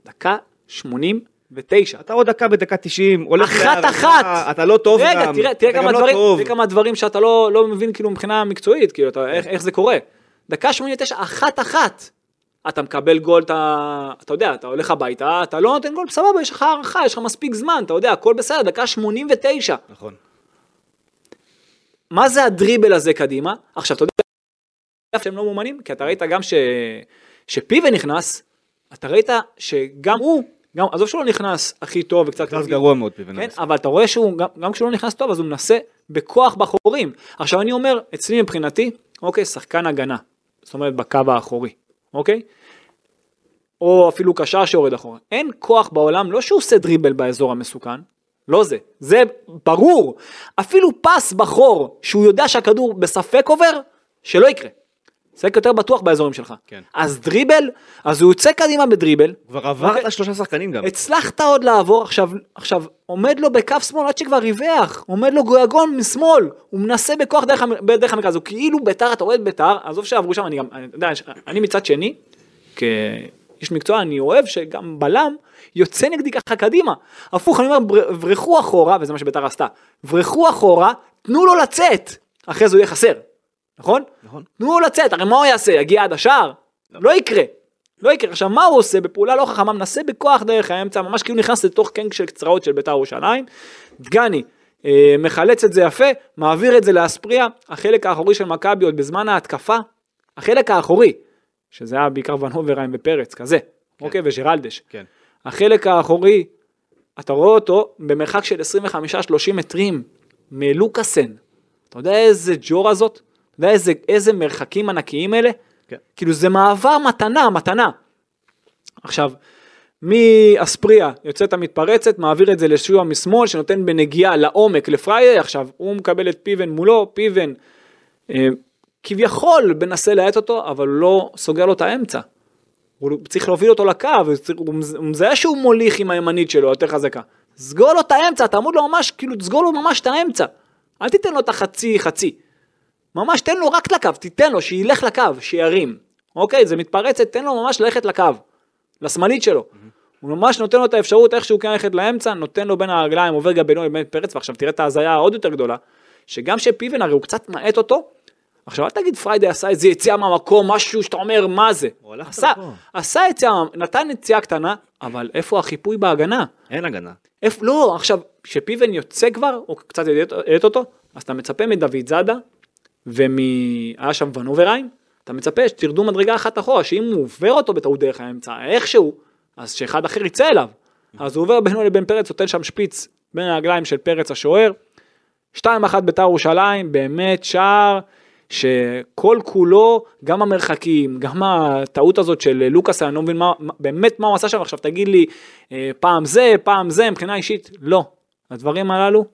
Speaker 3: דקה 89.
Speaker 2: אתה עוד דקה בדקה 90, הולך
Speaker 3: אחת אחת.
Speaker 2: אתה לא טוב
Speaker 3: רגע,
Speaker 2: גם,
Speaker 3: תראה, תראה כמה
Speaker 2: לא
Speaker 3: דברים,
Speaker 2: טוב.
Speaker 3: תראה כמה דברים שאתה לא, לא מבין כאילו מבחינה מקצועית, כאילו, אתה, איך, איך זה קורה. דקה 89, אחת אחת. אתה מקבל גול, אתה, אתה יודע, אתה הולך הביתה, אתה לא נותן גול, סבבה, יש לך הערכה, יש לך מספיק זמן, אתה יודע, הכל בסדר, דקה 89.
Speaker 2: נכון.
Speaker 3: מה זה הדריבל הזה קדימה? עכשיו, אתה יודע שהם לא מאומנים? כי אתה ראית גם ש... שפיבה נכנס, אתה ראית שגם הוא, גם, עזוב שהוא לא נכנס הכי טוב וקצת...
Speaker 2: נכנס גרוע מאוד פיבן.
Speaker 3: כן, אבל אתה רואה שהוא, גם, גם כשהוא לא נכנס טוב, אז הוא מנסה בכוח בחורים. עכשיו אני אומר, אצלי מבחינתי, אוקיי, שחקן הגנה, זאת אומרת בקו האחורי, אוקיי? או אפילו קשר שיורד אחורה. אין כוח בעולם, לא שהוא עושה דריבל באזור המסוכן, לא זה, זה ברור. אפילו פס בחור, שהוא יודע שהכדור בספק עובר, שלא יקרה. שחק יותר בטוח באזורים שלך.
Speaker 2: כן.
Speaker 3: אז דריבל, אז הוא יוצא קדימה בדריבל,
Speaker 2: כבר עברת
Speaker 3: אוקיי.
Speaker 2: שלושה שחקנים גם.
Speaker 3: הצלחת עוד לעבור, עכשיו, עכשיו עומד לו בקו שמאל עד שכבר ריווח, עומד לו גויגון משמאל, הוא מנסה בכוח דרך, דרך המרכז, הוא כאילו ביתר, אתה רואה את ביתר, עזוב שעברו שם, אני גם, אני, יודע, יש- אני מצד שני, כאיש מקצוע, אני אוהב שגם בלם יוצא נגדי ככה קדימה. הפוך, אני אומר, בר- ברחו אחורה, וזה מה שביתר עשתה, ברחו אחורה, תנו לו לצאת, אחרי זה הוא יהיה חסר, נכון?
Speaker 2: נכון.
Speaker 3: תנו לו לצאת, הרי מה הוא יעשה, יגיע עד השער? לא יקרה. לא יקרה. עכשיו מה הוא עושה בפעולה לא חכמה, מנסה בכוח דרך האמצע, ממש כאילו נכנס לתוך קנק של קצראות של בית"ר ירושלים. דגני אה, מחלץ את זה יפה, מעביר את זה לאספריה, החלק האחורי של מכבי עוד בזמן ההתקפה, החלק האחורי, שזה היה בעיקר ונוברהיים ופרץ, כזה, אוקיי, וג'רלדש.
Speaker 2: כן.
Speaker 3: החלק האחורי, אתה רואה אותו במרחק של 25-30 מטרים מלוקאסן. אתה יודע איזה ג'ורה זאת? אתה יודע איזה, איזה מרחקים ענקיים אלה?
Speaker 2: כן.
Speaker 3: כאילו זה מעבר מתנה, מתנה. עכשיו, מאספריה יוצאת המתפרצת, מעביר את זה לשועה משמאל, שנותן בנגיעה לעומק לפרייר, עכשיו הוא מקבל את פיבן מולו, פיבן אה, כביכול מנסה להאט אותו, אבל הוא לא סוגר לו את האמצע. הוא צריך להוביל אותו לקו, הוא צריך- הוא מז- הוא מזהה שהוא מוליך עם הימנית שלו, יותר חזקה. סגור לו את האמצע, תעמוד לו ממש, כאילו תסגור לו ממש את האמצע. אל תיתן לו את החצי חצי. ממש תן לו רק לקו, תיתן לו, שילך לקו, שירים. אוקיי, זה מתפרצת, תן לו ממש ללכת לקו, לשמאלית שלו. הוא ממש נותן לו את האפשרות איכשהו כן ללכת לאמצע, נותן לו בין הרגליים, עובר גם בינו לבין פרץ, ועכשיו תראה את ההזיה העוד יותר גדולה, שגם שפיבן הרי הוא קצת מאט אותו, עכשיו אל תגיד פריידי עשה איזה יציאה מהמקום, משהו שאתה אומר מה זה.
Speaker 2: הוא הלך
Speaker 3: עשה. עשה יציאה, נתן יציאה קטנה, אבל איפה החיפוי בהגנה?
Speaker 2: אין הגנה.
Speaker 3: איפה, לא, עכשיו, כשפיבן יוצא כבר, או קצת האט אותו, אז אתה מצפה מדוד זאדה, ומ... שם ונוברהיים, אתה מצפה שתרדו מדרגה אחת אחורה, שאם הוא עובר אותו בטעות דרך האמצע, איכשהו, אז שאחד אחר יצא אליו. אז הוא עובר בינו לבין פרץ, נותן שם שפיץ בין הרגליים של פרץ השוער. 2-1 בית"ר ירושלים, באמת שער שכל כולו, גם המרחקים, גם הטעות הזאת של לוקאס, אני לא מבין מה- באמת מה הוא עשה שם, עכשיו תגיד לי, אה, פעם זה, פעם זה, מבחינה אישית, לא. הדברים הללו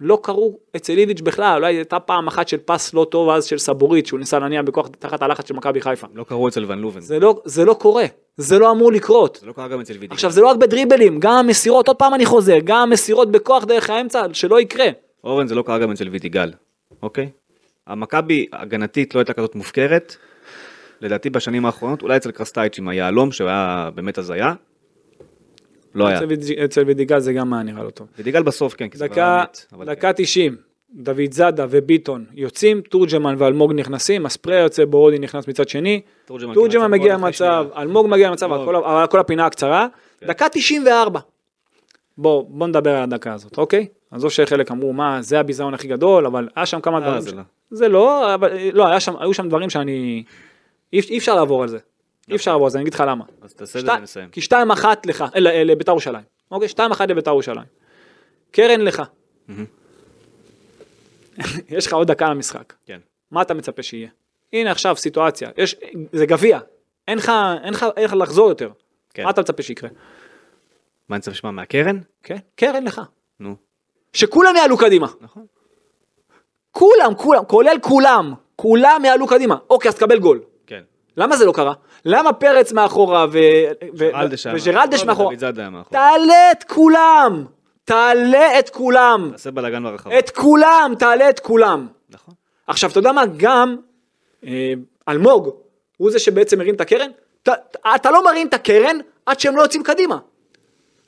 Speaker 3: לא קרו אצל איביץ' בכלל, אולי הייתה פעם אחת של פס לא טוב אז של סבורית, שהוא ניסה להניע בכוח תחת הלחץ של מכבי חיפה.
Speaker 2: לא קראו אצל ון לובן.
Speaker 3: זה לא, זה לא קורה, זה לא אמור לקרות.
Speaker 2: זה לא קרה גם אצל וידיגל.
Speaker 3: עכשיו זה לא רק בדריבלים, גם המסירות, עוד פעם אני חוזר, גם המסירות בכוח דרך האמצע, שלא יקרה.
Speaker 2: אורן זה לא קרה גם אצל וידיגל, אוקיי? המכבי הגנתית לא הייתה כזאת מופקרת, לדעתי בשנים האחרונות, אולי אצל קרסטייץ' עם היהלום, שהוא היה באמת הזיה, לא היה.
Speaker 3: אצל ויד- אצל וידיגל זה גם היה נראה לא טוב.
Speaker 2: וידיגל בסוף כן, כי זה כבר
Speaker 3: דקה,
Speaker 2: היה מת, אבל
Speaker 3: דקה 90, דוד זאדה וביטון יוצאים, תורג'מן ואלמוג נכנסים, אספריה יוצא, בורודי נכנס מצד שני,
Speaker 2: תורג'מן
Speaker 3: מגיע למצב. אלמוג מגיע למצב. על כל הפינה הקצרה, דקה 94. בוא, בוא נדבר על הדקה הזאת, אוקיי? עזוב שחלק אמרו, מה, זה הביזיון הכי גדול, אבל היה שם כמה
Speaker 2: אה,
Speaker 3: דברים.
Speaker 2: זה לא.
Speaker 3: זה לא, אבל לא, היה שם, היו שם דברים שאני, אי, אי אפשר לעבור על זה. אי אפשר לעבור על זה, אני אגיד לך למה.
Speaker 2: אז תעשה את זה ונסיים.
Speaker 3: כי שתיים אחת לך, ל- אה, לביתר ירושלים. אוקיי, שתיים אחת לביתר ירושלים. קרן לך. יש לך עוד דקה למשחק.
Speaker 2: כן.
Speaker 3: מה אתה מצפה שיהיה? הנה עכשיו סיטואציה, יש, זה גביע, אין לך, אין לך איך לחזור יותר.
Speaker 2: כן.
Speaker 3: מה אתה מצפה שיקרה?
Speaker 2: מה אני צריך לשמוע מהקרן?
Speaker 3: כן? קרן לך.
Speaker 2: נו,
Speaker 3: שכולם יעלו קדימה.
Speaker 2: נכון.
Speaker 3: כולם, כולם, כולל כולם. כולם יעלו קדימה. אוקיי, אז תקבל גול.
Speaker 2: כן.
Speaker 3: למה זה לא קרה? למה פרץ מאחורה ו... וג'רלדש
Speaker 2: מאחורה,
Speaker 3: מאחורה? תעלה את כולם! תעלה את כולם!
Speaker 2: תעשה בלאגן ברחבה.
Speaker 3: את כולם! תעלה את כולם!
Speaker 2: נכון.
Speaker 3: עכשיו, אתה יודע מה? גם אה, אלמוג, הוא זה שבעצם הרים את הקרן. ת, אתה לא מרים את הקרן עד שהם לא יוצאים קדימה.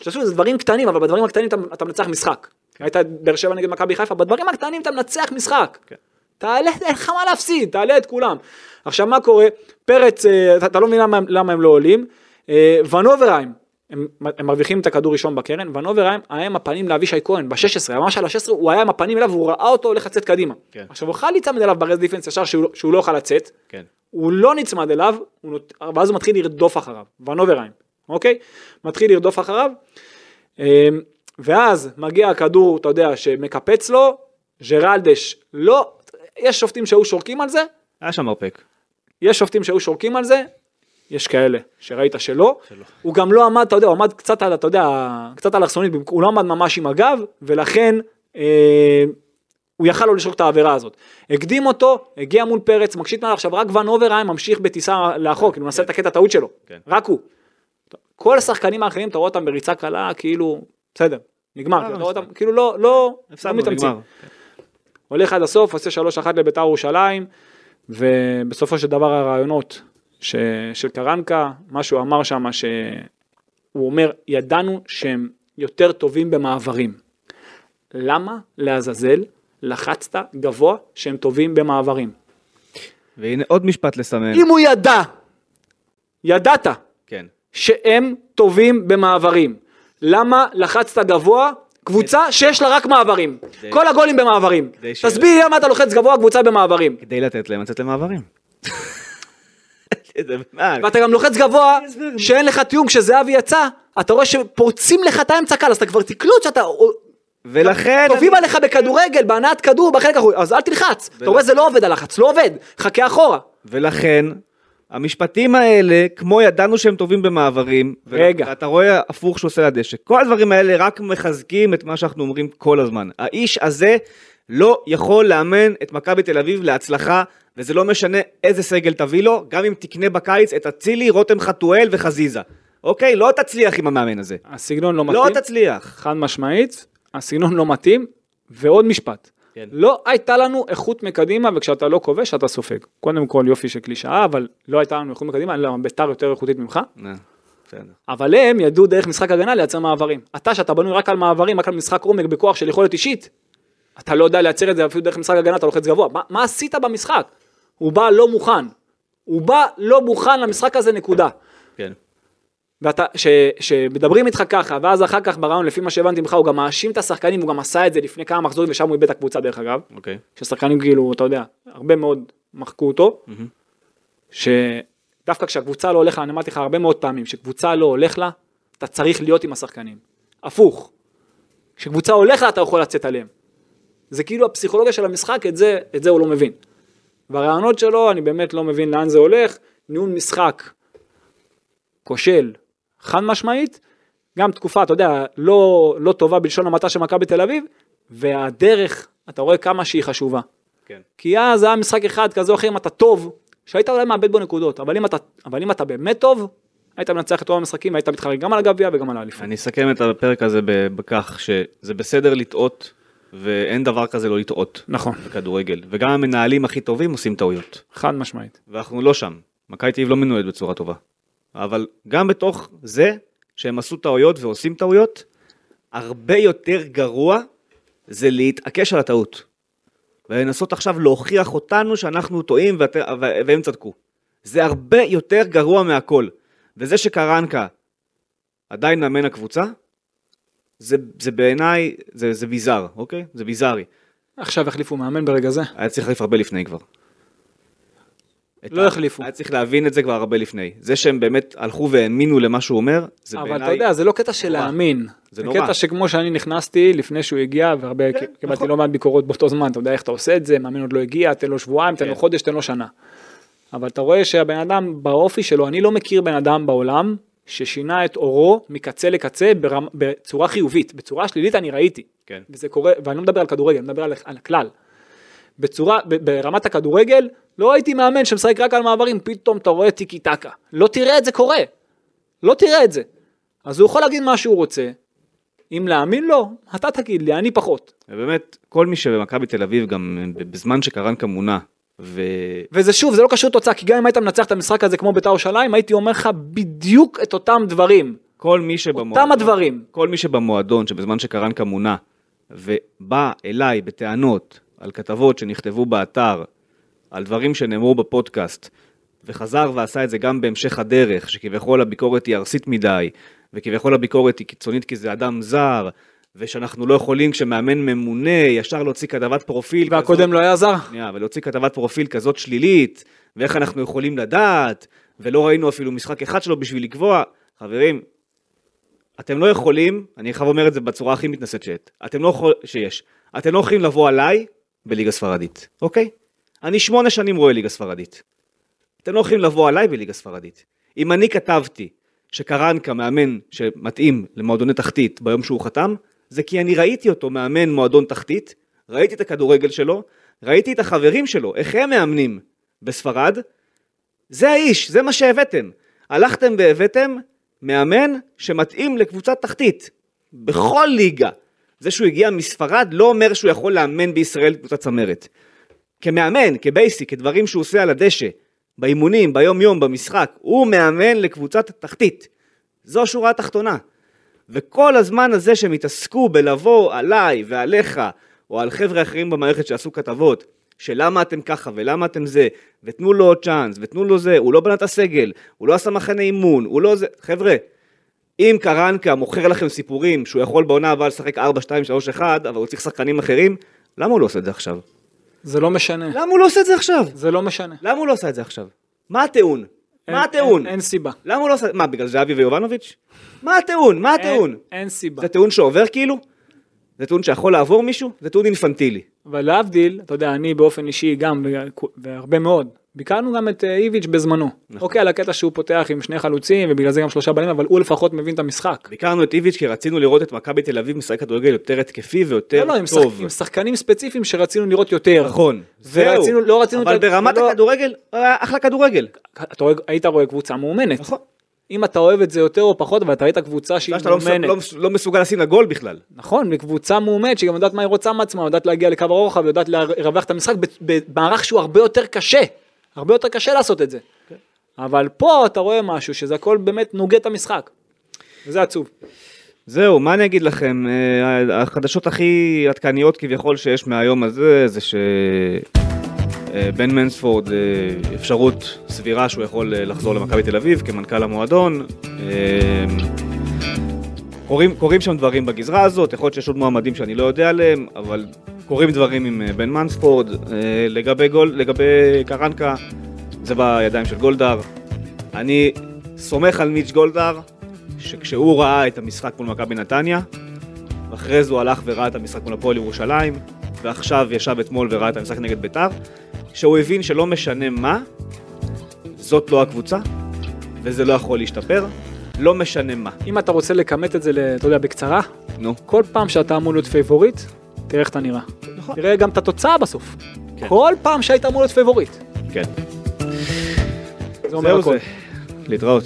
Speaker 3: שתעשו, זה דברים קטנים, אבל בדברים הקטנים אתה, אתה מנצח משחק. ראית את באר שבע נגד מכבי חיפה? בדברים הקטנים אתה מנצח משחק.
Speaker 2: כן.
Speaker 3: תעלה, אין לך מה להפסיד, תעלה את כולם. עכשיו, מה קורה? פרץ, אה, אתה, אתה לא מבין למה, הם- למה הם לא עולים. אה, ונוברהיים, הם, הם מרוויחים את הכדור ראשון בקרן, ונוברהיים היה עם הפנים לאבישי כהן, ב-16, ממש על ה-16, הוא היה עם הפנים אליו, והוא ראה אותו הולך לצאת קדימה.
Speaker 2: כן.
Speaker 3: עכשיו, הוא יכול להיצמד אליו ברז דיפנס ישר שהוא, לא- שהוא לא יוכל לצאת,
Speaker 2: כן.
Speaker 3: הוא לא נצמד אליו, הוא נות... ואז הוא מתחיל לרדוף אחריו, ונוברהיים, אוקיי? מתחיל לרדוף אחריו, אמ, ואז מגיע הכדור, אתה יודע, שמקפץ לו, ג'רלדש, לא, יש שופטים שהיו שורקים על זה,
Speaker 2: היה שם מרפק.
Speaker 3: יש שופטים שהיו שורקים על זה, יש כאלה שראית שלא,
Speaker 2: שלא.
Speaker 3: הוא גם לא עמד, אתה יודע, הוא עמד קצת על, אתה יודע, קצת אלכסונית, הוא לא עמד ממש עם הגב, ולכן אה, הוא יכל לו לשרוק את העבירה הזאת. הקדים אותו, הגיע מול פרץ, מקשיט מעל, עכשיו רק ון אוברהיים ממשיך בטיסה לאחור, כאילו מנסה לתקן את הטעות שלו,
Speaker 2: כן.
Speaker 3: רק הוא. כל השחקנים האחרים, אתה רואה אותם בריצה קלה, כאילו, בסדר, נגמר,
Speaker 2: אה,
Speaker 3: אתה רואה אותם. כאילו לא, לא, לא מתאמצים.
Speaker 2: נגמר.
Speaker 3: הולך עד הסוף, עושה 3-1 לביתר ירושלים, ובסופו של דבר הרעיונות ש... של קרנקה, מה שהוא אמר שם, שהוא אומר, ידענו שהם יותר טובים במעברים. למה לעזאזל לחצת גבוה שהם טובים במעברים?
Speaker 2: והנה עוד משפט לסמן.
Speaker 3: אם הוא ידע, ידעת
Speaker 2: כן.
Speaker 3: שהם טובים במעברים, למה לחצת גבוה קבוצה שיש לה רק מעברים? כל הגולים במעברים. תסביר לי למה אתה לוחץ גבוה קבוצה במעברים.
Speaker 2: כדי לתת להם לצאת למעברים.
Speaker 3: ואתה גם לוחץ גבוה שאין לך תיאום כשזהבי יצא, אתה רואה שפורצים לך את האמצע קל, אז אתה כבר תקלוט שאתה...
Speaker 2: ולכן...
Speaker 3: טובים עליך בכדורגל, בהנעת כדור, בחלק האחורי, אז אל תלחץ. אתה רואה זה לא עובד הלחץ, לא עובד, חכה אחורה.
Speaker 2: ולכן, המשפטים האלה, כמו ידענו שהם טובים במעברים,
Speaker 3: רגע.
Speaker 2: ואתה רואה הפוך שהוא עושה לדשא, כל הדברים האלה רק מחזקים את מה שאנחנו אומרים כל הזמן. האיש הזה לא יכול לאמן את מכבי תל אביב להצלחה, וזה לא משנה איזה סגל תביא לו, גם אם תקנה בקיץ את אצילי, רותם חתואל וחזיזה. אוקיי? לא תצליח עם המאמן הזה.
Speaker 3: הסגנון לא
Speaker 2: לא
Speaker 3: מתאים,
Speaker 2: תצליח.
Speaker 3: חד משמעית, הסגנון לא מתאים, ועוד משפט.
Speaker 2: כן.
Speaker 3: לא הייתה לנו איכות מקדימה, וכשאתה לא כובש אתה סופג. קודם כל יופי של קלישאה, אבל לא הייתה לנו איכות מקדימה, למה ביתר יותר איכותית ממך,
Speaker 2: אה.
Speaker 3: אבל הם ידעו דרך משחק הגנה לייצר מעברים. אתה שאתה בנוי רק על מעברים, רק על משחק עומק בכוח של יכולת אישית, אתה לא יודע לייצר את זה אפילו דרך משחק הגנה, אתה לוחץ גבוה. מה, מה עשית במשחק? הוא בא לא מוכן. הוא בא לא מוכן למשחק הזה, נקודה.
Speaker 2: כן.
Speaker 3: ואתה, ש, שמדברים איתך ככה, ואז אחר כך ברעיון, לפי מה שהבנתי ממך, הוא גם מאשים את השחקנים, הוא גם עשה את זה לפני כמה מחזורים, ושם הוא איבד את הקבוצה דרך אגב.
Speaker 2: אוקיי.
Speaker 3: ששחקנים כאילו, אתה יודע, הרבה מאוד מחקו אותו. שדווקא כשהקבוצה לא הולך לה, אני אמרתי לך הרבה מאוד פעמים, כשקבוצה לא הולך לה, אתה צריך להיות עם השחקנים. הפוך. כשקבוצה הולך לה, אתה יכול לצאת עליהם. זה כאילו הפסיכולוגיה של המשחק, את זה, את זה הוא לא מבין. והרעיונות שלו, אני באמת לא מבין לאן זה הולך. ניהול משחק כושל, חד משמעית, גם תקופה, אתה יודע, לא, לא טובה בלשון המעטה של מכבי תל אביב, והדרך, אתה רואה כמה שהיא חשובה.
Speaker 2: כן.
Speaker 3: כי אז היה משחק אחד כזה או אחר, אם אתה טוב, שהיית אולי מאבד בו נקודות, אבל אם אתה, אבל אם אתה באמת טוב, היית מנצח את רוב המשחקים, היית מתחרג גם על הגביע וגם על האליפות.
Speaker 2: אני אסכם את הפרק הזה בכך שזה בסדר לטעות, ואין דבר כזה לא לטעות
Speaker 3: נכון,
Speaker 2: בכדורגל. וגם המנהלים הכי טובים עושים טעויות.
Speaker 3: חד משמעית.
Speaker 2: ואנחנו לא שם. מכבי תל אביב לא מנוהלת בצורה טובה. אבל גם בתוך זה שהם עשו טעויות ועושים טעויות, הרבה יותר גרוע זה להתעקש על הטעות. ולנסות עכשיו להוכיח אותנו שאנחנו טועים ואת, והם צדקו. זה הרבה יותר גרוע מהכל. וזה שקרנקה עדיין מאמן הקבוצה, זה, זה בעיניי, זה, זה ביזאר, אוקיי? זה ביזארי.
Speaker 3: עכשיו החליפו מאמן ברגע זה.
Speaker 2: היה צריך להחליף הרבה לפני כבר. את
Speaker 3: לא
Speaker 2: ה-
Speaker 3: החליפו.
Speaker 2: היה צריך להבין את זה כבר הרבה לפני. זה שהם באמת הלכו והאמינו למה שהוא אומר, זה
Speaker 3: אבל
Speaker 2: בעיניי...
Speaker 3: אתה יודע, זה לא קטע של
Speaker 2: נורא.
Speaker 3: להאמין.
Speaker 2: זה
Speaker 3: זה
Speaker 2: נורא.
Speaker 3: קטע שכמו שאני נכנסתי לפני שהוא הגיע, והרבה,
Speaker 2: כן,
Speaker 3: קיבלתי
Speaker 2: נכון.
Speaker 3: לא מעט ביקורות באותו זמן, אתה יודע איך אתה עושה את זה, מאמן עוד לא הגיע, תן לו שבועיים, תן לו
Speaker 2: כן.
Speaker 3: חודש, תן לו שנה. אבל אתה רואה שהבן אדם באופי שלו, אני לא מכיר בן אדם בעולם ששינה את אורו מקצה לקצה ברמ, בצורה חיובית, בצורה שלילית אני ראיתי.
Speaker 2: כן.
Speaker 3: וזה קורה, ואני לא מדבר על כדורגל, אני מדבר על, על הכלל. בצורה, ב- ברמת הכדורגל, לא ראיתי מאמן שמשחק רק על מעברים, פתאום אתה רואה טיקי טקה. לא תראה את זה קורה. לא תראה את זה. אז הוא יכול להגיד מה שהוא רוצה, אם להאמין לו, אתה תגיד לי, אני פחות.
Speaker 2: ובאמת, כל מי שבמכבי תל אביב, גם בזמן שקרנקה מונה, ו...
Speaker 3: וזה שוב, זה לא קשור לתוצאה, כי גם אם היית מנצח את המשחק הזה כמו בית"ר ירושלים, הייתי אומר לך בדיוק את אותם דברים.
Speaker 2: כל מי שבמועדון,
Speaker 3: אותם הדברים.
Speaker 2: כל מי שבמועדון, שבזמן שקרנקה מונה, ובא אליי בטענות על כתבות שנכתבו באתר, על דברים שנאמרו בפודקאסט, וחזר ועשה את זה גם בהמשך הדרך, שכביכול הביקורת היא ארסית מדי, וכביכול הביקורת היא קיצונית כי זה אדם זר, ושאנחנו לא יכולים כשמאמן ממונה ישר להוציא כתבת פרופיל
Speaker 3: והקודם לא היה זר.
Speaker 2: שנייה, ולהוציא כתבת פרופיל כזאת שלילית, ואיך אנחנו יכולים לדעת, ולא ראינו אפילו משחק אחד שלו בשביל לקבוע. חברים, אתם לא יכולים, אני חייב אומר את זה בצורה הכי מתנשאת שאת, אתם לא יכול, שיש, אתם לא יכולים לבוא עליי בליגה ספרדית, אוקיי? אני שמונה שנים רואה ליגה ספרדית. אתם לא יכולים לבוא עליי בליגה ספרדית. אם אני כתבתי שקרנקה מאמן שמתאים למועדוני תחתית ביום שהוא חתם, זה כי אני ראיתי אותו מאמן מועדון תחתית, ראיתי את הכדורגל שלו, ראיתי את החברים שלו, איך הם מאמנים בספרד, זה האיש, זה מה שהבאתם. הלכתם והבאתם מאמן שמתאים לקבוצת תחתית, בכל ליגה. זה שהוא הגיע מספרד לא אומר שהוא יכול לאמן בישראל קבוצת צמרת. כמאמן, כבייסיק, כדברים שהוא עושה על הדשא, באימונים, ביום יום, במשחק, הוא מאמן לקבוצת תחתית. זו השורה התחתונה. וכל הזמן הזה שהם התעסקו בלבוא עליי ועליך, או על חבר'ה אחרים במערכת שעשו כתבות, שלמה אתם ככה ולמה אתם זה, ותנו לו עוד צ'אנס, ותנו לו זה, הוא לא בנה את הסגל, הוא לא עשה מחנה אימון, הוא לא זה, חבר'ה, אם קרנקה מוכר לכם סיפורים שהוא יכול בעונה הבאה לשחק 4, 2, 3, 1, אבל הוא צריך שחקנים אחרים, למה הוא לא עושה את זה עכשיו?
Speaker 3: זה לא משנה.
Speaker 2: למה הוא לא עושה את זה עכשיו?
Speaker 3: זה לא משנה.
Speaker 2: למה הוא לא עושה את זה עכשיו? מה הטיעון?
Speaker 3: אין-
Speaker 2: מה הטיעון?
Speaker 3: אין- אין סיבה.
Speaker 2: למה הוא לא עושה... מה, בגלל זהבי ויובנוביץ'? מה הטיעון? מה הטיעון?
Speaker 3: אין- אין סיבה.
Speaker 2: זה טיעון שעובר כאילו? זה טיעון שיכול לעבור מישהו? זה טיעון אינפנטילי.
Speaker 3: אבל להבדיל, אתה יודע, אני באופן אישי גם, והרבה מאוד, ביקרנו גם את אה, איביץ' בזמנו.
Speaker 2: נכון.
Speaker 3: אוקיי, על הקטע שהוא פותח עם שני חלוצים, ובגלל זה גם שלושה בלמים, אבל הוא לפחות מבין את המשחק.
Speaker 2: ביקרנו את איביץ' כי רצינו לראות את מכבי תל אביב משחק כדורגל יותר התקפי ויותר
Speaker 3: לא, לא, עם,
Speaker 2: טוב.
Speaker 3: שחק, עם שחקנים ספציפיים שרצינו לראות יותר.
Speaker 2: נכון.
Speaker 3: ורצינו,
Speaker 2: זהו.
Speaker 3: לא רצינו...
Speaker 2: אבל
Speaker 3: את-
Speaker 2: ברמת
Speaker 3: לא-
Speaker 2: הכדורגל, היה אחלה כדורגל.
Speaker 3: אתה היית רואה קבוצה מאומנת.
Speaker 2: נכון.
Speaker 3: אם אתה אוהב את זה יותר או פחות, אבל אתה ראית קבוצה שהיא
Speaker 2: לא
Speaker 3: מאומנת.
Speaker 2: לא לא מסוגל לשים לה גול בכלל.
Speaker 3: נכון, וקבוצה מאומנת שהיא גם יודעת מה היא רוצה מעצמה, יודעת להגיע לקו הרוחב, יודעת לרווח את המשחק במערך שהוא הרבה יותר קשה. הרבה יותר קשה לעשות את זה.
Speaker 2: כן.
Speaker 3: אבל פה אתה רואה משהו שזה הכל באמת נוגד את המשחק. וזה עצוב.
Speaker 2: זהו, מה אני אגיד לכם, אה, החדשות הכי עדכניות כביכול שיש מהיום הזה, זה שבן מנספורד, אה, אפשרות סבירה שהוא יכול אה, לחזור למכבי תל אביב כמנכ"ל המועדון. אה, קורים, קורים שם דברים בגזרה הזאת, יכול להיות שיש עוד מועמדים שאני לא יודע עליהם, אבל קורים דברים עם אה, בן מנספורד. אה, לגבי, גול, לגבי קרנקה, זה בידיים של גולדהר. אני סומך על מיץ' גולדהר, שכשהוא ראה את המשחק מול מכבי נתניה, ואחרי זה הוא הלך וראה את המשחק מול הפועל ירושלים, ועכשיו ישב אתמול וראה את המשחק נגד ביתר, שהוא הבין שלא משנה מה, זאת לא הקבוצה, וזה לא יכול להשתפר, לא משנה מה.
Speaker 3: אם אתה רוצה לכמת את זה, אתה יודע, בקצרה,
Speaker 2: נו.
Speaker 3: כל פעם שאתה אמור להיות פייבוריט, תראה איך אתה נראה.
Speaker 2: נכון.
Speaker 3: תראה גם את התוצאה בסוף.
Speaker 2: כן.
Speaker 3: כל פעם שהיית אמור להיות פייבוריט.
Speaker 2: כן.
Speaker 3: זה אומר
Speaker 2: זהו
Speaker 3: הכל.
Speaker 2: זה. להתראות.